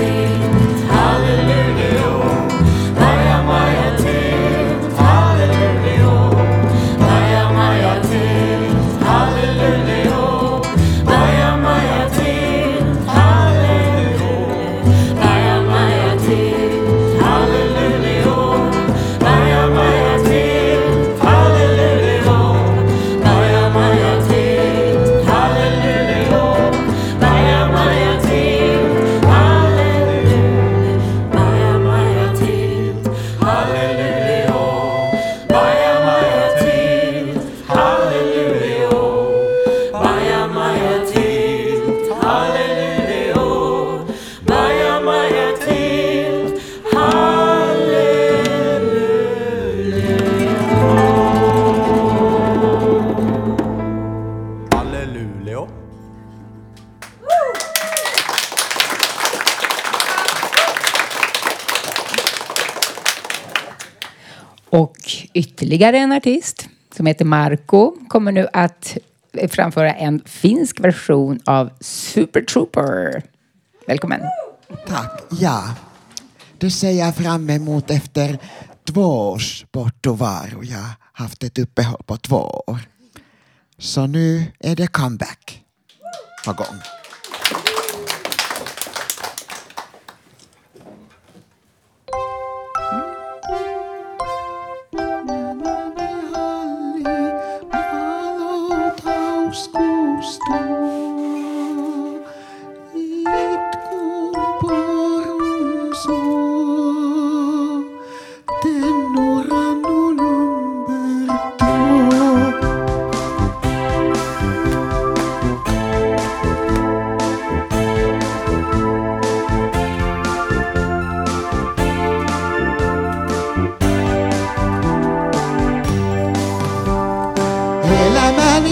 ytterligare en artist som heter Marco kommer nu att framföra en finsk version av Super Trooper. Välkommen! Tack. Ja, det ser jag fram emot efter två års bortovaro. Jag har haft ett uppehåll på två år. Så nu är det comeback på gång. musta itkun porusuu.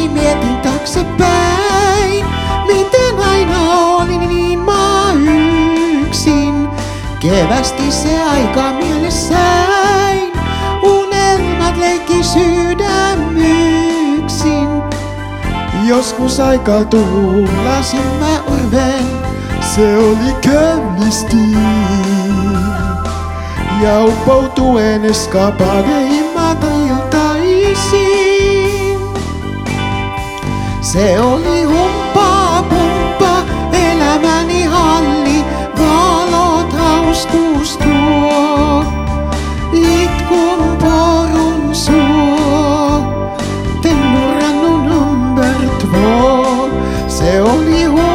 Elämäni mietin taaksepäin, miten aina olin niin mä yksin. Kevästi se aika mielessäin, unelmat leikki sydämyksin. Joskus aika tuulasin mä oven, se oli köynistin. Ja uppoutuen eskapadeihin mä iltaisin. Se oli humpa pumpa, elämäni halli, valot hauskuus tuo. Itkun porun suo, tennurannun number två. Se oli humpa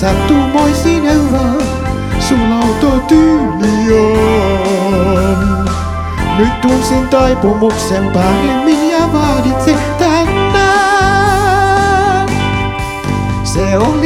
sattumoisin sun autotyyli on. Nyt tunsin taipumuksen paremmin ja vaaditse tänään. Se on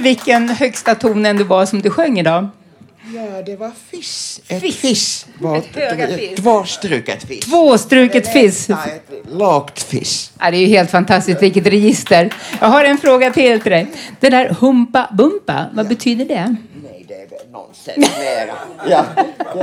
vilken högsta tonen det var som du sjöng idag? Ja, det var fiss. Ett fiss. Var Ett fiss. Tvåstruket fiss. Tvåstruket fiss. Nej, ett lågt fiss. Ja, det är ju helt fantastiskt vilket register. Jag har en fråga till till dig. Det där humpa bumpa, vad betyder det? Nej, det är, väl- nonsens mera. Ja,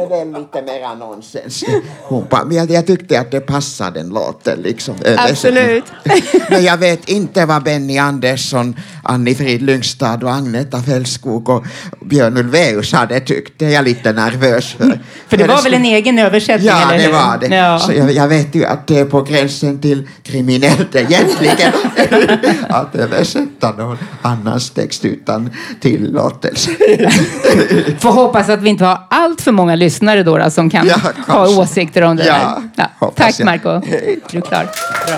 väl lite mera nonsens. <laughs> Hon jag, jag tyckte att det passade den låten liksom. Absolut. <laughs> Men jag vet inte vad Benny Andersson, Anni-Frid Lyngstad och Agneta Fällskog och Björn Ulvaeus hade tyckt. Det är jag lite nervös för. För det var väl en egen översättning, Ja, eller det hur? var det. Ja. Så jag, jag vet ju att det är på gränsen till kriminellt egentligen. <laughs> att översätta någon annans text utan tillåtelse. Får hoppas att vi inte har allt för många lyssnare då, då som kan Ja, ha åsikter om det Ja, där. Ja. Tack jag. Marco. Är du klar? Bra.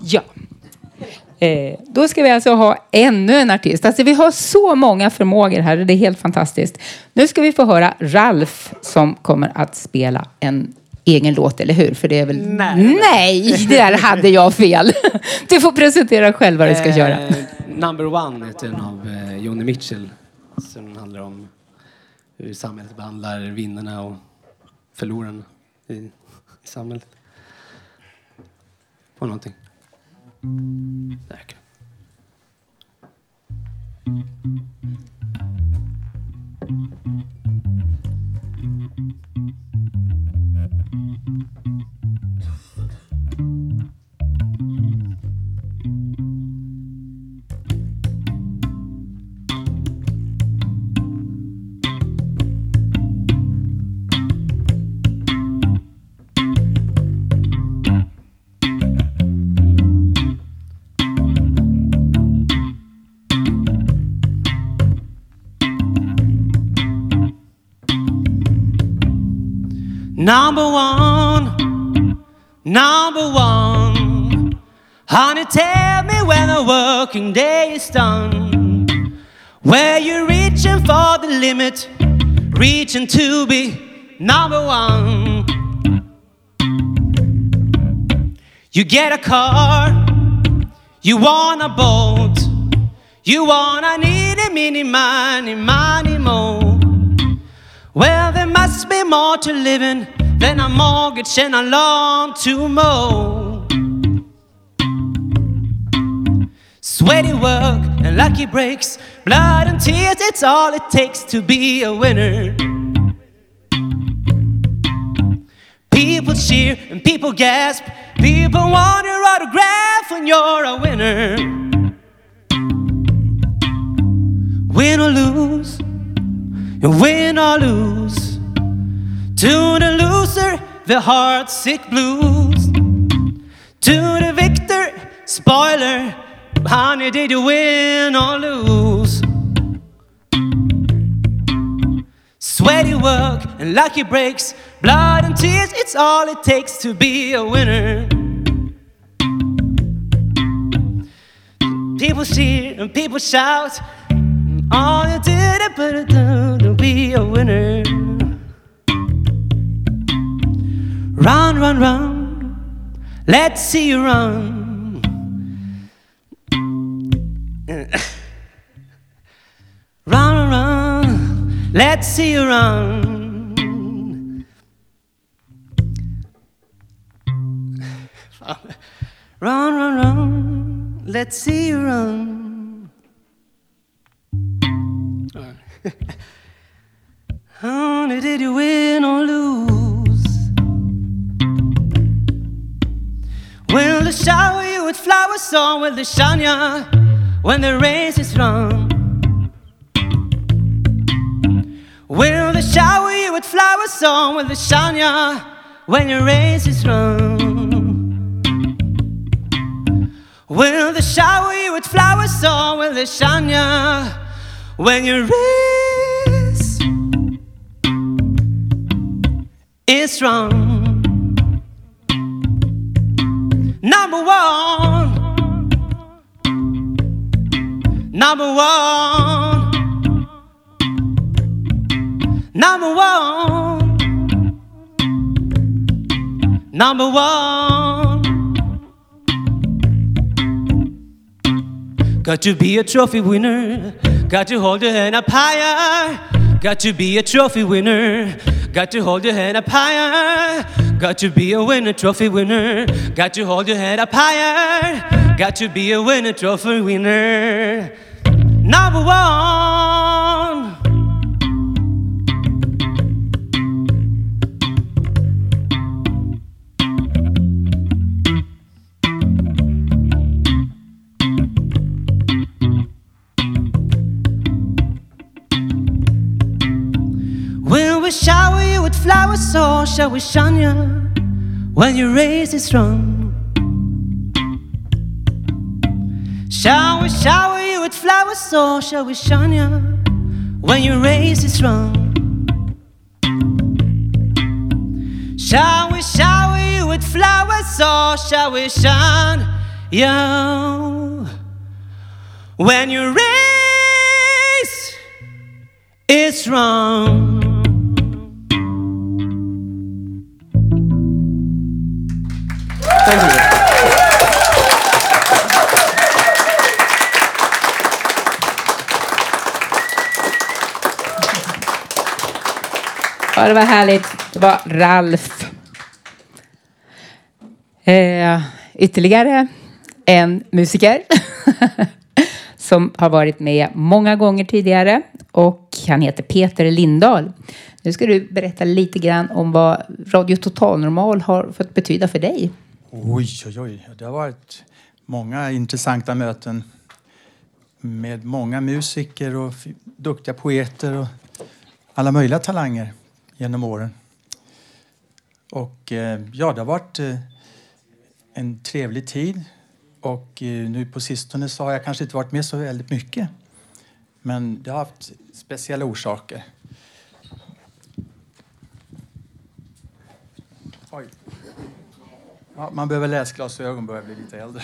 Ja. Eh, då ska vi alltså ha ännu en artist. Alltså vi har så många förmågor här och det är helt fantastiskt. Nu ska vi få höra Ralf som kommer att spela en egen låt, eller hur? För det är väl... Nej. Nej, där hade jag fel. <laughs> Du får presentera själv vad du ska. Eh, Number One heter den av eh, Joni Mitchell. Som handlar om hur samhället behandlar vinnarna och förlorarna i, i samhället. På någonting. Där. Number one, number one. Honey, tell me when the working day is done. Where you reaching for the limit, reaching to be number one. You get a car, you want a boat, you want a needy, mini, money, money, more. Well, there must be more to living than a mortgage and a lawn to mow. Sweaty work and lucky breaks, blood and tears, it's all it takes to be a winner. People cheer and people gasp, people want your autograph when you're a winner. Win or lose, and win or lose. To the heart sick blues. To the victor, spoiler, honey, did you win or lose? Sweaty work and lucky breaks, blood and tears, it's all it takes to be a winner. People cheer and people shout, all you did to be a winner. Run, run, run. Let's see you run. run, run, run. Let's see you run. Run, run, run. Let's see you run. Honey, did you win or lose? Will they shower you with flowers or will they shine ya when the race is run? Will they shower you with flowers or will they shine ya when your race is run? Will they shower you with flowers or will they shine ya when your race is run? Number one, number one, number one, number one. Got to be a trophy winner, got to hold your hand up higher. Got to be a trophy winner, got to hold your head up higher. Got to be a winner, trophy winner. Got to hold your head up higher. Got to be a winner, trophy winner. Number one. We shower you with flowers, so shall we shun you when your race is strong. Shall we shower you with flowers, so shall we shun you when your race is strong. Shall we shower you with flowers, so shall we shun you when your race is wrong? Thank you. Ja, det var härligt. Det var Ralf. Eh, ytterligare en musiker <laughs> som har varit med många gånger tidigare och han heter Peter Lindahl. Nu ska du berätta lite grann om vad Radio Total Normal har fått betyda för dig. Mm. Oj, oj, oj. Det har varit många intressanta möten med många musiker och duktiga poeter och alla möjliga talanger genom åren. Och eh, ja, det har varit eh, en trevlig tid. Och eh, nu på sistone så har jag kanske inte varit med så väldigt mycket. Men det har haft speciella orsaker. Ja, man behöver läsglasögon börjar bli lite äldre.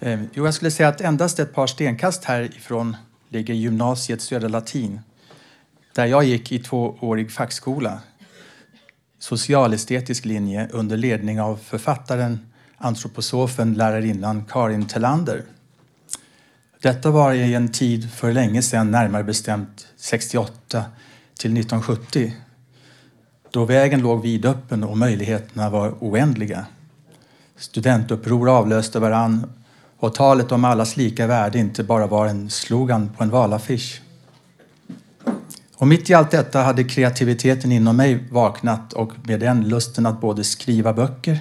Ehm, jo, jag skulle säga att endast ett par stenkast härifrån ligger gymnasiet Södra Latin. Där jag gick i tvåårig fackskola. Socialestetisk linje under ledning av författaren, antroposofen, lärarinnan Karin Tellander. Detta var i en tid för länge sedan, närmare bestämt 68 till 1970 då vägen låg vidöppen och möjligheterna var oändliga. Studentuppror avlöste varann och talet om allas lika värde inte bara var en slogan på en valaffisch. Och mitt i allt detta hade kreativiteten inom mig vaknat och med den lusten att både skriva böcker,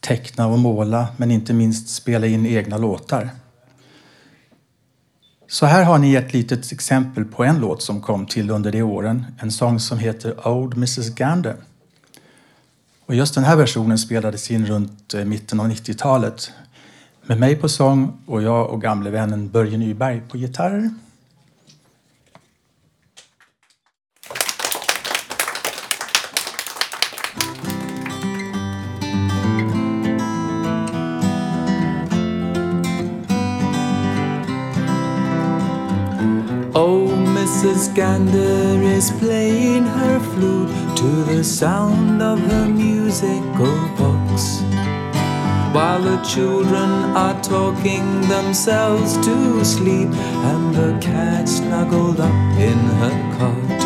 teckna och måla men inte minst spela in egna låtar. Så här har ni ett litet exempel på en låt som kom till under de åren. En sång som heter Old Mrs Gander. Och just den här versionen spelades in runt eh, mitten av 90-talet. Med mig på sång och jag och gamle vännen Börje Nyberg på gitarr. Oh, Mrs. Gander is playing her flute to the sound of her musical box. While the children are talking themselves to sleep, and the cat snuggled up in her cot.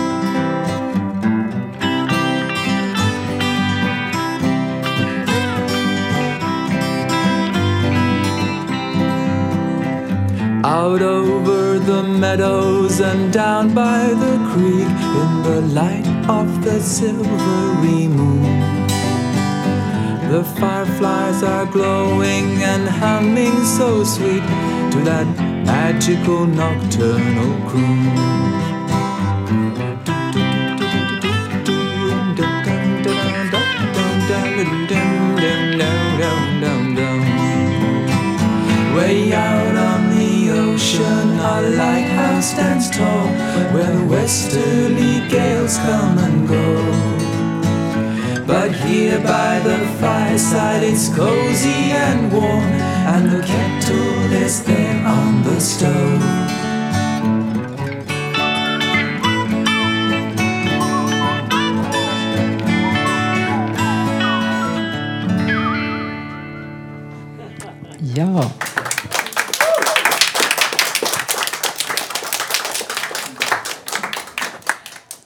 Out over the meadows and down by the creek in the light of the silvery moon. The fireflies are glowing and humming so sweet to that magical nocturnal croon. Stands tall where the westerly gales come and go. But here by the fireside, it's cozy and warm, and the kettle is there on the stove.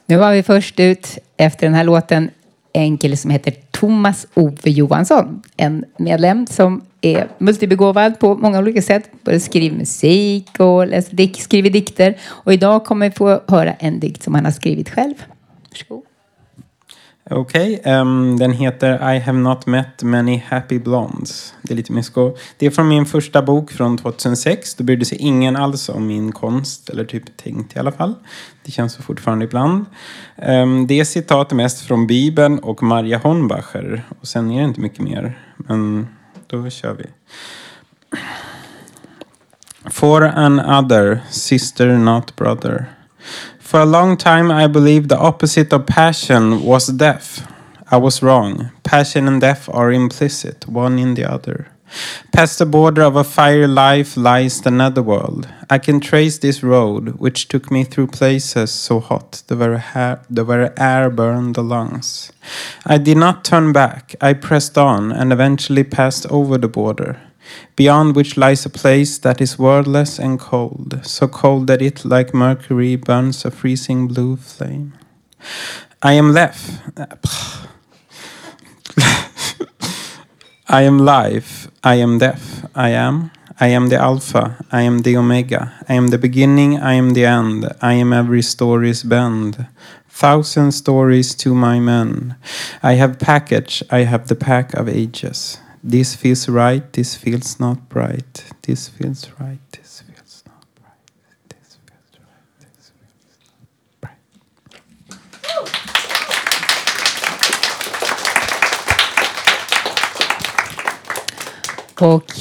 Nu var vi först ut efter den här låten en kille som heter Thomas Ove Johansson. En medlem som är multibegåvad på många olika sätt. Både skriver musik och läser dik- skriver dikter. Och idag kommer vi få höra en dikt som han har skrivit själv. Varsågod. Okej, ehm, den heter I have not met many happy blondes. Det är lite mysko. Det är från min första bok från 2006. Då brydde sig ingen alls om min konst, eller typ tänkt i alla fall. Det känns så fortfarande ibland. Um, det är citat mest från Bibeln och Maria Hornbacher. Och sen är det inte mycket mer. Men då kör vi. For an other, sister not brother. For a long time, I believed the opposite of passion was death. I was wrong. Passion and death are implicit, one in the other. Past the border of a fiery life lies the netherworld. I can trace this road, which took me through places so hot the very, hair, the very air burned the lungs. I did not turn back. I pressed on and eventually passed over the border beyond which lies a place that is wordless and cold, so cold that it, like mercury, burns a freezing blue flame. I am left. I am life. I am death. I am. I am the Alpha. I am the Omega. I am the beginning. I am the end. I am every story's bend. Thousand stories to my men. I have package. I have the pack of ages. This feels right. This feels not bright. This feels right. This feels not bright. This feels right. This feels not. Och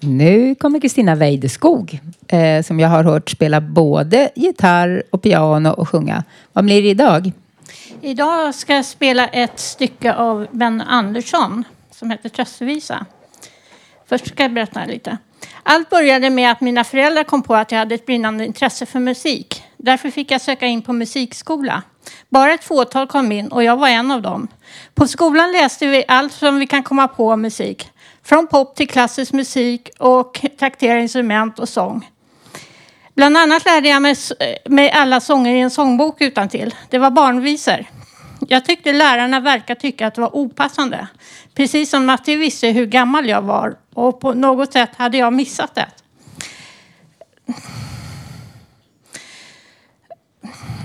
nu kommer Kristina Weideskog eh, som jag har hört spela både gitarr och piano och sjunga. Vad blir det idag? Idag ska jag spela ett stycke av Ben Andersson som heter Tröstvisa. Först ska jag berätta lite. Allt började med att mina föräldrar kom på att jag hade ett brinnande intresse för musik. Därför fick jag söka in på musikskola. Bara ett fåtal kom in och jag var en av dem. På skolan läste vi allt som vi kan komma på om musik. Från pop till klassisk musik och traktera instrument och sång. Bland annat lärde jag mig, mig alla sånger i en sångbok utan till. Det var barnvisor. Jag tyckte lärarna verkade tycka att det var opassande. Precis som att de visste hur gammal jag var och på något sätt hade jag missat det.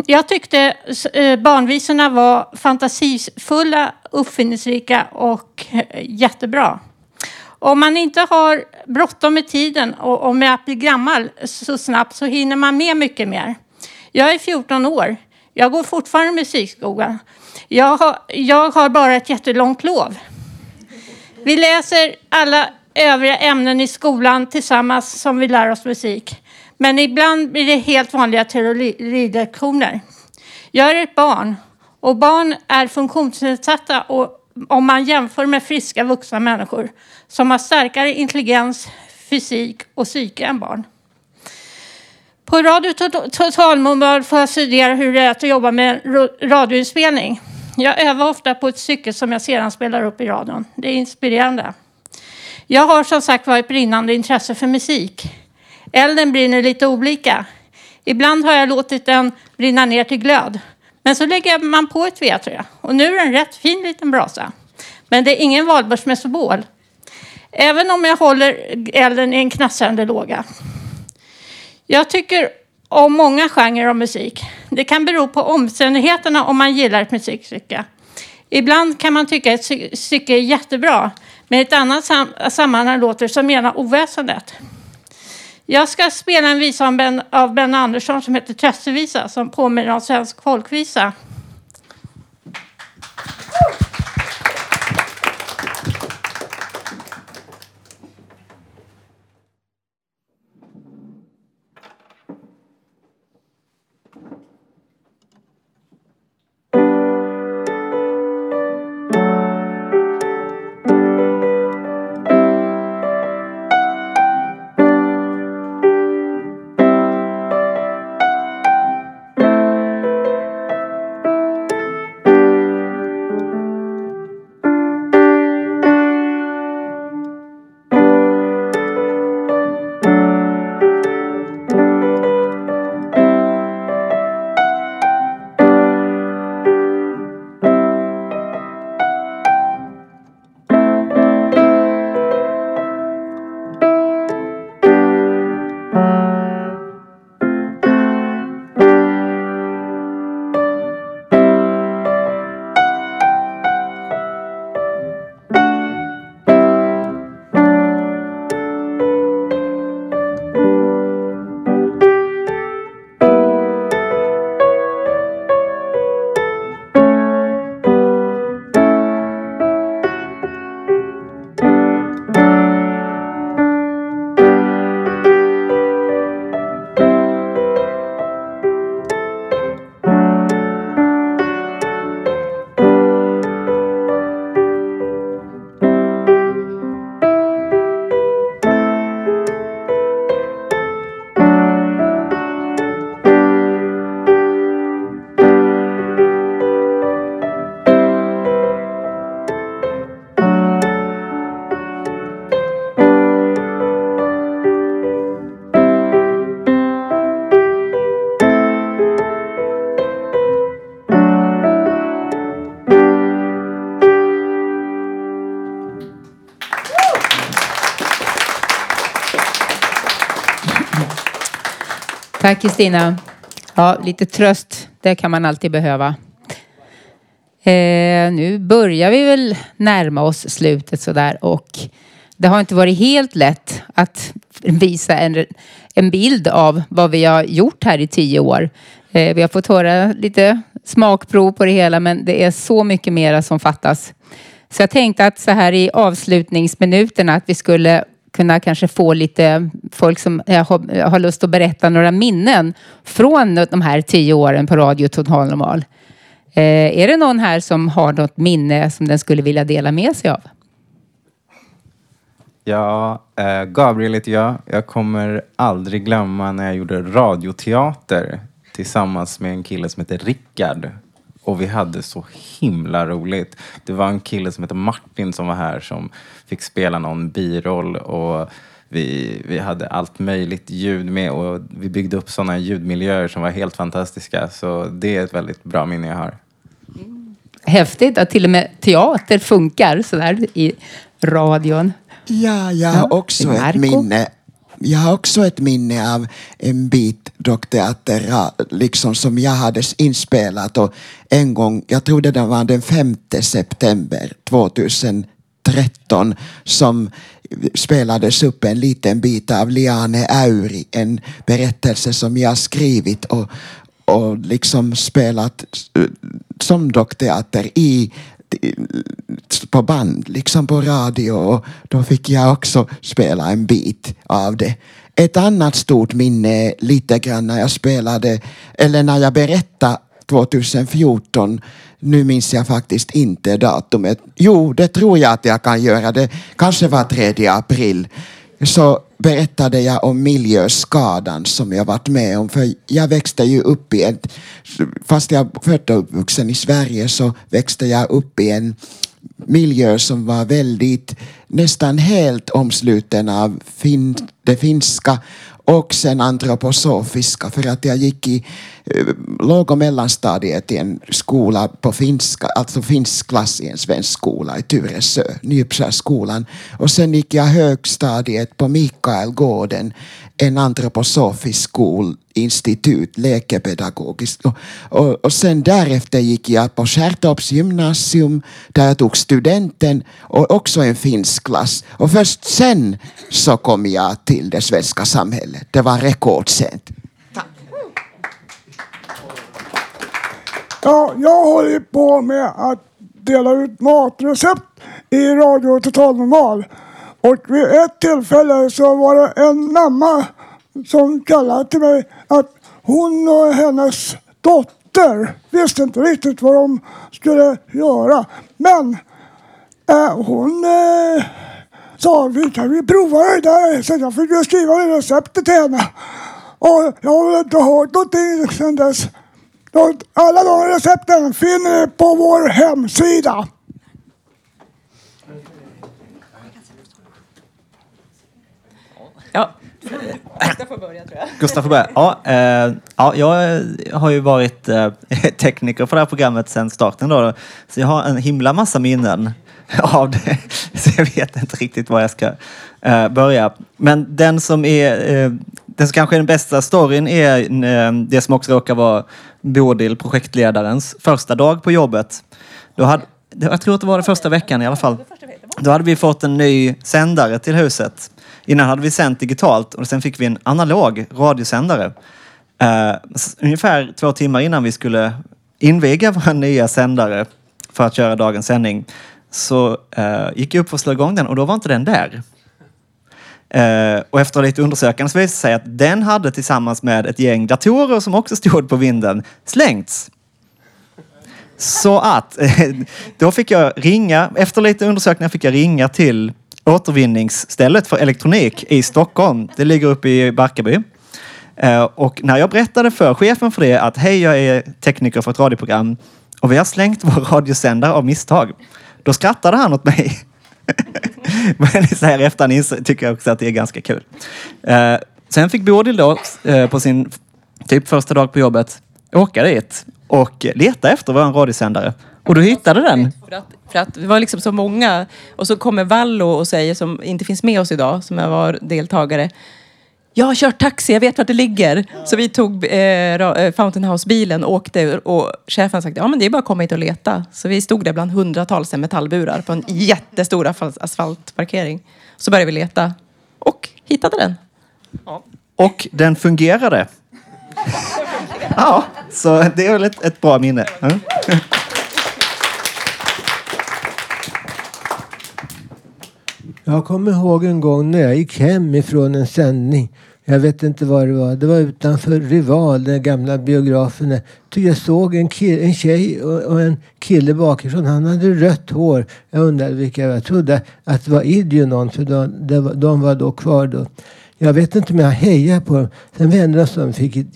Jag tyckte eh, barnvisorna var fantasifulla, uppfinningsrika och eh, jättebra. Om man inte har bråttom med tiden och, och med att bli gammal så snabbt så hinner man med mycket mer. Jag är 14 år. Jag går fortfarande musikskolan. Jag har, jag har bara ett jättelångt lov. Vi läser alla övriga ämnen i skolan tillsammans som vi lär oss musik. Men ibland blir det helt vanliga teorilektioner. Jag är ett barn och barn är funktionsnedsatta och om man jämför med friska vuxna människor som har starkare intelligens, fysik och psyke än barn. På Radio Totalmoral får jag studera hur det är att jobba med radioinspelning. Jag övar ofta på ett stycke som jag sedan spelar upp i radion. Det är inspirerande. Jag har som sagt var ett brinnande intresse för musik. Elden brinner lite olika. Ibland har jag låtit den brinna ner till glöd. Men så lägger man på ett vedträ och nu är det en rätt fin liten brasa. Men det är ingen valborgsmässobål. Även om jag håller elden i en knastrande låga. Jag tycker om många genrer av musik. Det kan bero på omständigheterna om man gillar ett musikstycke. Ibland kan man tycka ett stycke är jättebra, men i ett annat sam sammanhang låter det som rena oväsendet. Jag ska spela en visa av Ben, av ben Andersson som heter Tröstevisa som påminner om svensk folkvisa. Tack Kristina. Ja, lite tröst, det kan man alltid behöva. Eh, nu börjar vi väl närma oss slutet sådär och det har inte varit helt lätt att visa en, en bild av vad vi har gjort här i tio år. Eh, vi har fått höra lite smakprov på det hela men det är så mycket mera som fattas. Så jag tänkte att så här i avslutningsminuterna att vi skulle kunna kanske få lite folk som har, har lust att berätta några minnen från de här tio åren på Radio Total Normal. Eh, är det någon här som har något minne som den skulle vilja dela med sig av? Ja, eh, Gabriel heter jag. Jag kommer aldrig glömma när jag gjorde radioteater tillsammans med en kille som heter Rickard. Och vi hade så himla roligt. Det var en kille som heter Martin som var här som fick spela någon biroll och vi, vi hade allt möjligt ljud med och vi byggde upp sådana ljudmiljöer som var helt fantastiska. Så det är ett väldigt bra minne jag har. Häftigt att till och med teater funkar sådär i radion. Ja, jag har också ett minne. Jag har också ett minne av en bit dockteater liksom som jag hade inspelat. Och en gång, jag tror det var den 5 september 2013 som spelades upp en liten bit av Liane Auri, en berättelse som jag skrivit och, och liksom spelat eh, som dockteater i på band, liksom på radio och då fick jag också spela en bit av det. Ett annat stort minne är lite grann när jag spelade, eller när jag berättade 2014, nu minns jag faktiskt inte datumet. Jo, det tror jag att jag kan göra. Det kanske var 3 april. Så berättade jag om miljöskadan som jag varit med om. För jag växte ju upp i ett, fast jag är född och uppvuxen i Sverige så växte jag upp i en miljö som var väldigt, nästan helt omsluten av fin, det finska och sen antroposofiska för att jag gick i eh, låg och mellanstadiet i en skola på finska, alltså finsk klass i en svensk skola i Tyresö, Nyuppsjöskolan. Och sen gick jag högstadiet på Mikaelgården, en antroposofisk skolinstitut, läkepedagogiskt. Och, och, och sen därefter gick jag på Skärtorps gymnasium där jag tog studenten och också en finsk klass. Och först sen så kom jag till det svenska samhället. Det var rekordsent. Ja, jag håller på med att dela ut matrecept i Radio Total Normal. Och vid ett tillfälle så var det en mamma som kallade till mig att hon och hennes dotter visste inte riktigt vad de skulle göra. Men eh, hon eh, sa vi kan vi prova det där. Så jag fick ju skriva receptet till henne. Och jag har väl inte hört någonting sedan dess. Alla de recepten finner ni på vår hemsida. Ja. Gustav får börja tror jag. Gustav får börja. Ja, eh, ja, jag har ju varit eh, <laughs> tekniker för det här programmet sedan starten. Då, så jag har en himla massa minnen <laughs> av det. Så jag vet inte riktigt var jag ska eh, börja. Men den som är eh, den som kanske är den bästa storyn är eh, det som också råkar vara Bodil, projektledarens, första dag på jobbet. Då hade, jag tror att det var den första veckan i alla fall. Då hade vi fått en ny sändare till huset. Innan hade vi sänt digitalt och sen fick vi en analog radiosändare. Uh, ungefär två timmar innan vi skulle inviga <laughs> vår nya sändare för att köra dagens sändning så uh, gick jag upp för att slå igång den och då var inte den där. Uh, och efter lite undersökande så visade det sig att den hade tillsammans med ett gäng datorer som också stod på vinden slängts. Så att <laughs> då fick jag ringa, efter lite undersökningar fick jag ringa till återvinningsstället för elektronik i Stockholm. Det ligger uppe i Barkarby. Eh, och när jag berättade för chefen för det att hej, jag är tekniker för ett radioprogram och vi har slängt vår radiosändare av misstag. Då skrattade han åt mig. <laughs> Men så här i efterhand tycker jag också att det är ganska kul. Eh, sen fick Bodil då eh, på sin typ första dag på jobbet åka dit och leta efter vår radiosändare. Och du hittade den. För att, för att vi var liksom så många. Och så kommer Vallo och säger, som inte finns med oss idag, som jag var deltagare. jag har kört taxi, jag vet vart det ligger. Så vi tog eh, eh, Fountain House-bilen och åkte och chefen sa ja men det är bara att komma hit och leta. Så vi stod där bland hundratals metallburar på en jättestor asfalt- asfaltparkering. Så började vi leta och hittade den. Och den fungerade. <laughs> Ja, så det är väl ett, ett bra minne. Mm. Jag kommer ihåg en gång när jag gick hem ifrån en sändning. Jag vet inte vad det var. Det var utanför Rival, den gamla biografen. där. Jag såg en, kille, en tjej och, en kille bakifrån. Han hade rött hår. Jag undrade vilka var. Jag trodde att det var Idionon för de, var, de var då kvar då. Jag vet inte om jag hejade på dem. Sen vände de sig om och fick ett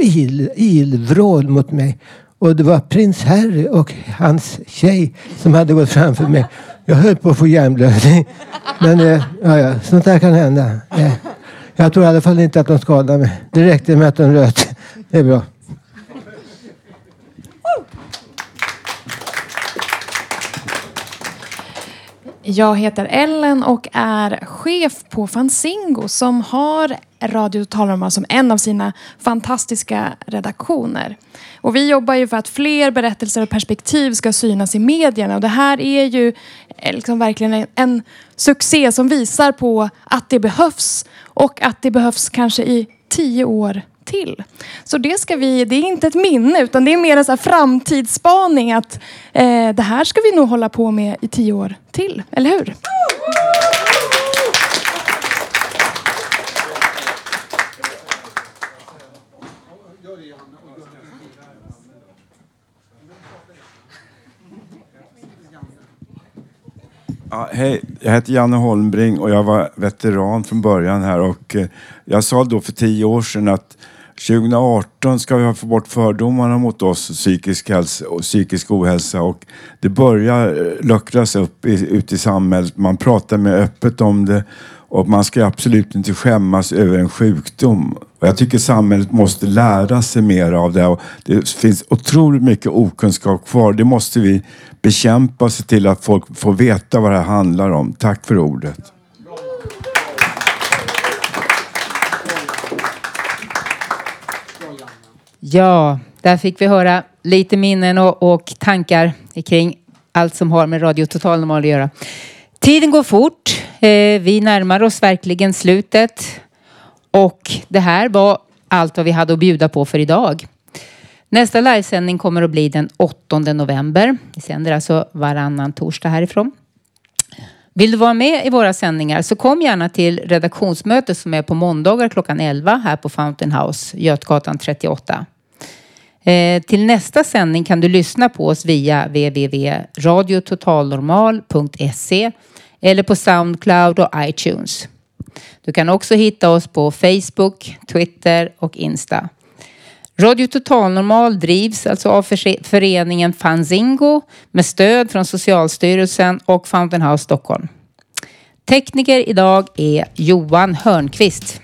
il, ilvrål mot mig. Och det var prins Harry och hans tjej som hade gått framför mig. Jag höll på att få hjärnblödning. Men eh, ja, ja, sånt där kan hända. Eh, jag tror i alla fall inte att de skadade mig. Det räckte med att de röt. Det är bra. Jag heter Ellen och är chef på Fanzingo som har Radio Totalnormal som en av sina fantastiska redaktioner. Och vi jobbar ju för att fler berättelser och perspektiv ska synas i medierna och det här är ju eh, liksom verkligen en, en succé som visar på att det behövs och att det behövs kanske i tio år till. Så det ska vi, det är inte ett minne utan det är mer en så här framtidsspaning att eh, det här ska vi nog hålla på med i tio år till, eller hur? Ja, hej, jag heter Janne Holmbring och jag var veteran från början här och eh, jag sa då för tio år sedan att 2018 ska vi få bort fördomarna mot oss psykisk, hälsa och psykisk ohälsa och det börjar eh, luckras upp i, ute i samhället. Man pratar mer öppet om det och man ska absolut inte skämmas över en sjukdom. Och jag tycker samhället måste lära sig mer av det. Och det finns otroligt mycket okunskap kvar. Det måste vi bekämpa och se till att folk får veta vad det här handlar om. Tack för ordet. Ja, där fick vi höra lite minnen och, och tankar kring allt som har med Radio Total Normal att göra. Tiden går fort. Eh, vi närmar oss verkligen slutet. Och det här var allt vad vi hade att bjuda på för idag. Nästa livesändning kommer att bli den 8 november. Vi sänder alltså varannan torsdag härifrån. Vill du vara med i våra sändningar så kom gärna till redaktionsmötet som är på måndagar klockan 11 här på Fountain House, Götgatan 38. Eh, till nästa sändning kan du lyssna på oss via www.radiototalnormal.se eller på Soundcloud och iTunes. Du kan också hitta oss på Facebook, Twitter och Insta. Radio Total Normal drivs alltså av föreningen Fanzingo med stöd från Socialstyrelsen och Fountain House Stockholm. Tekniker idag är Johan Hörnqvist.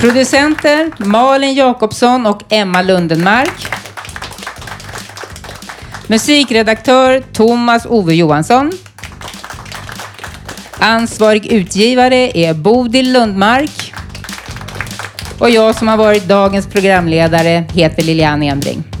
Producenter Malin Jakobsson och Emma Lundenmark. Musikredaktör Thomas Ove Johansson. Ansvarig utgivare är Bodil Lundmark. Och jag som har varit dagens programledare heter Lilian Enbring.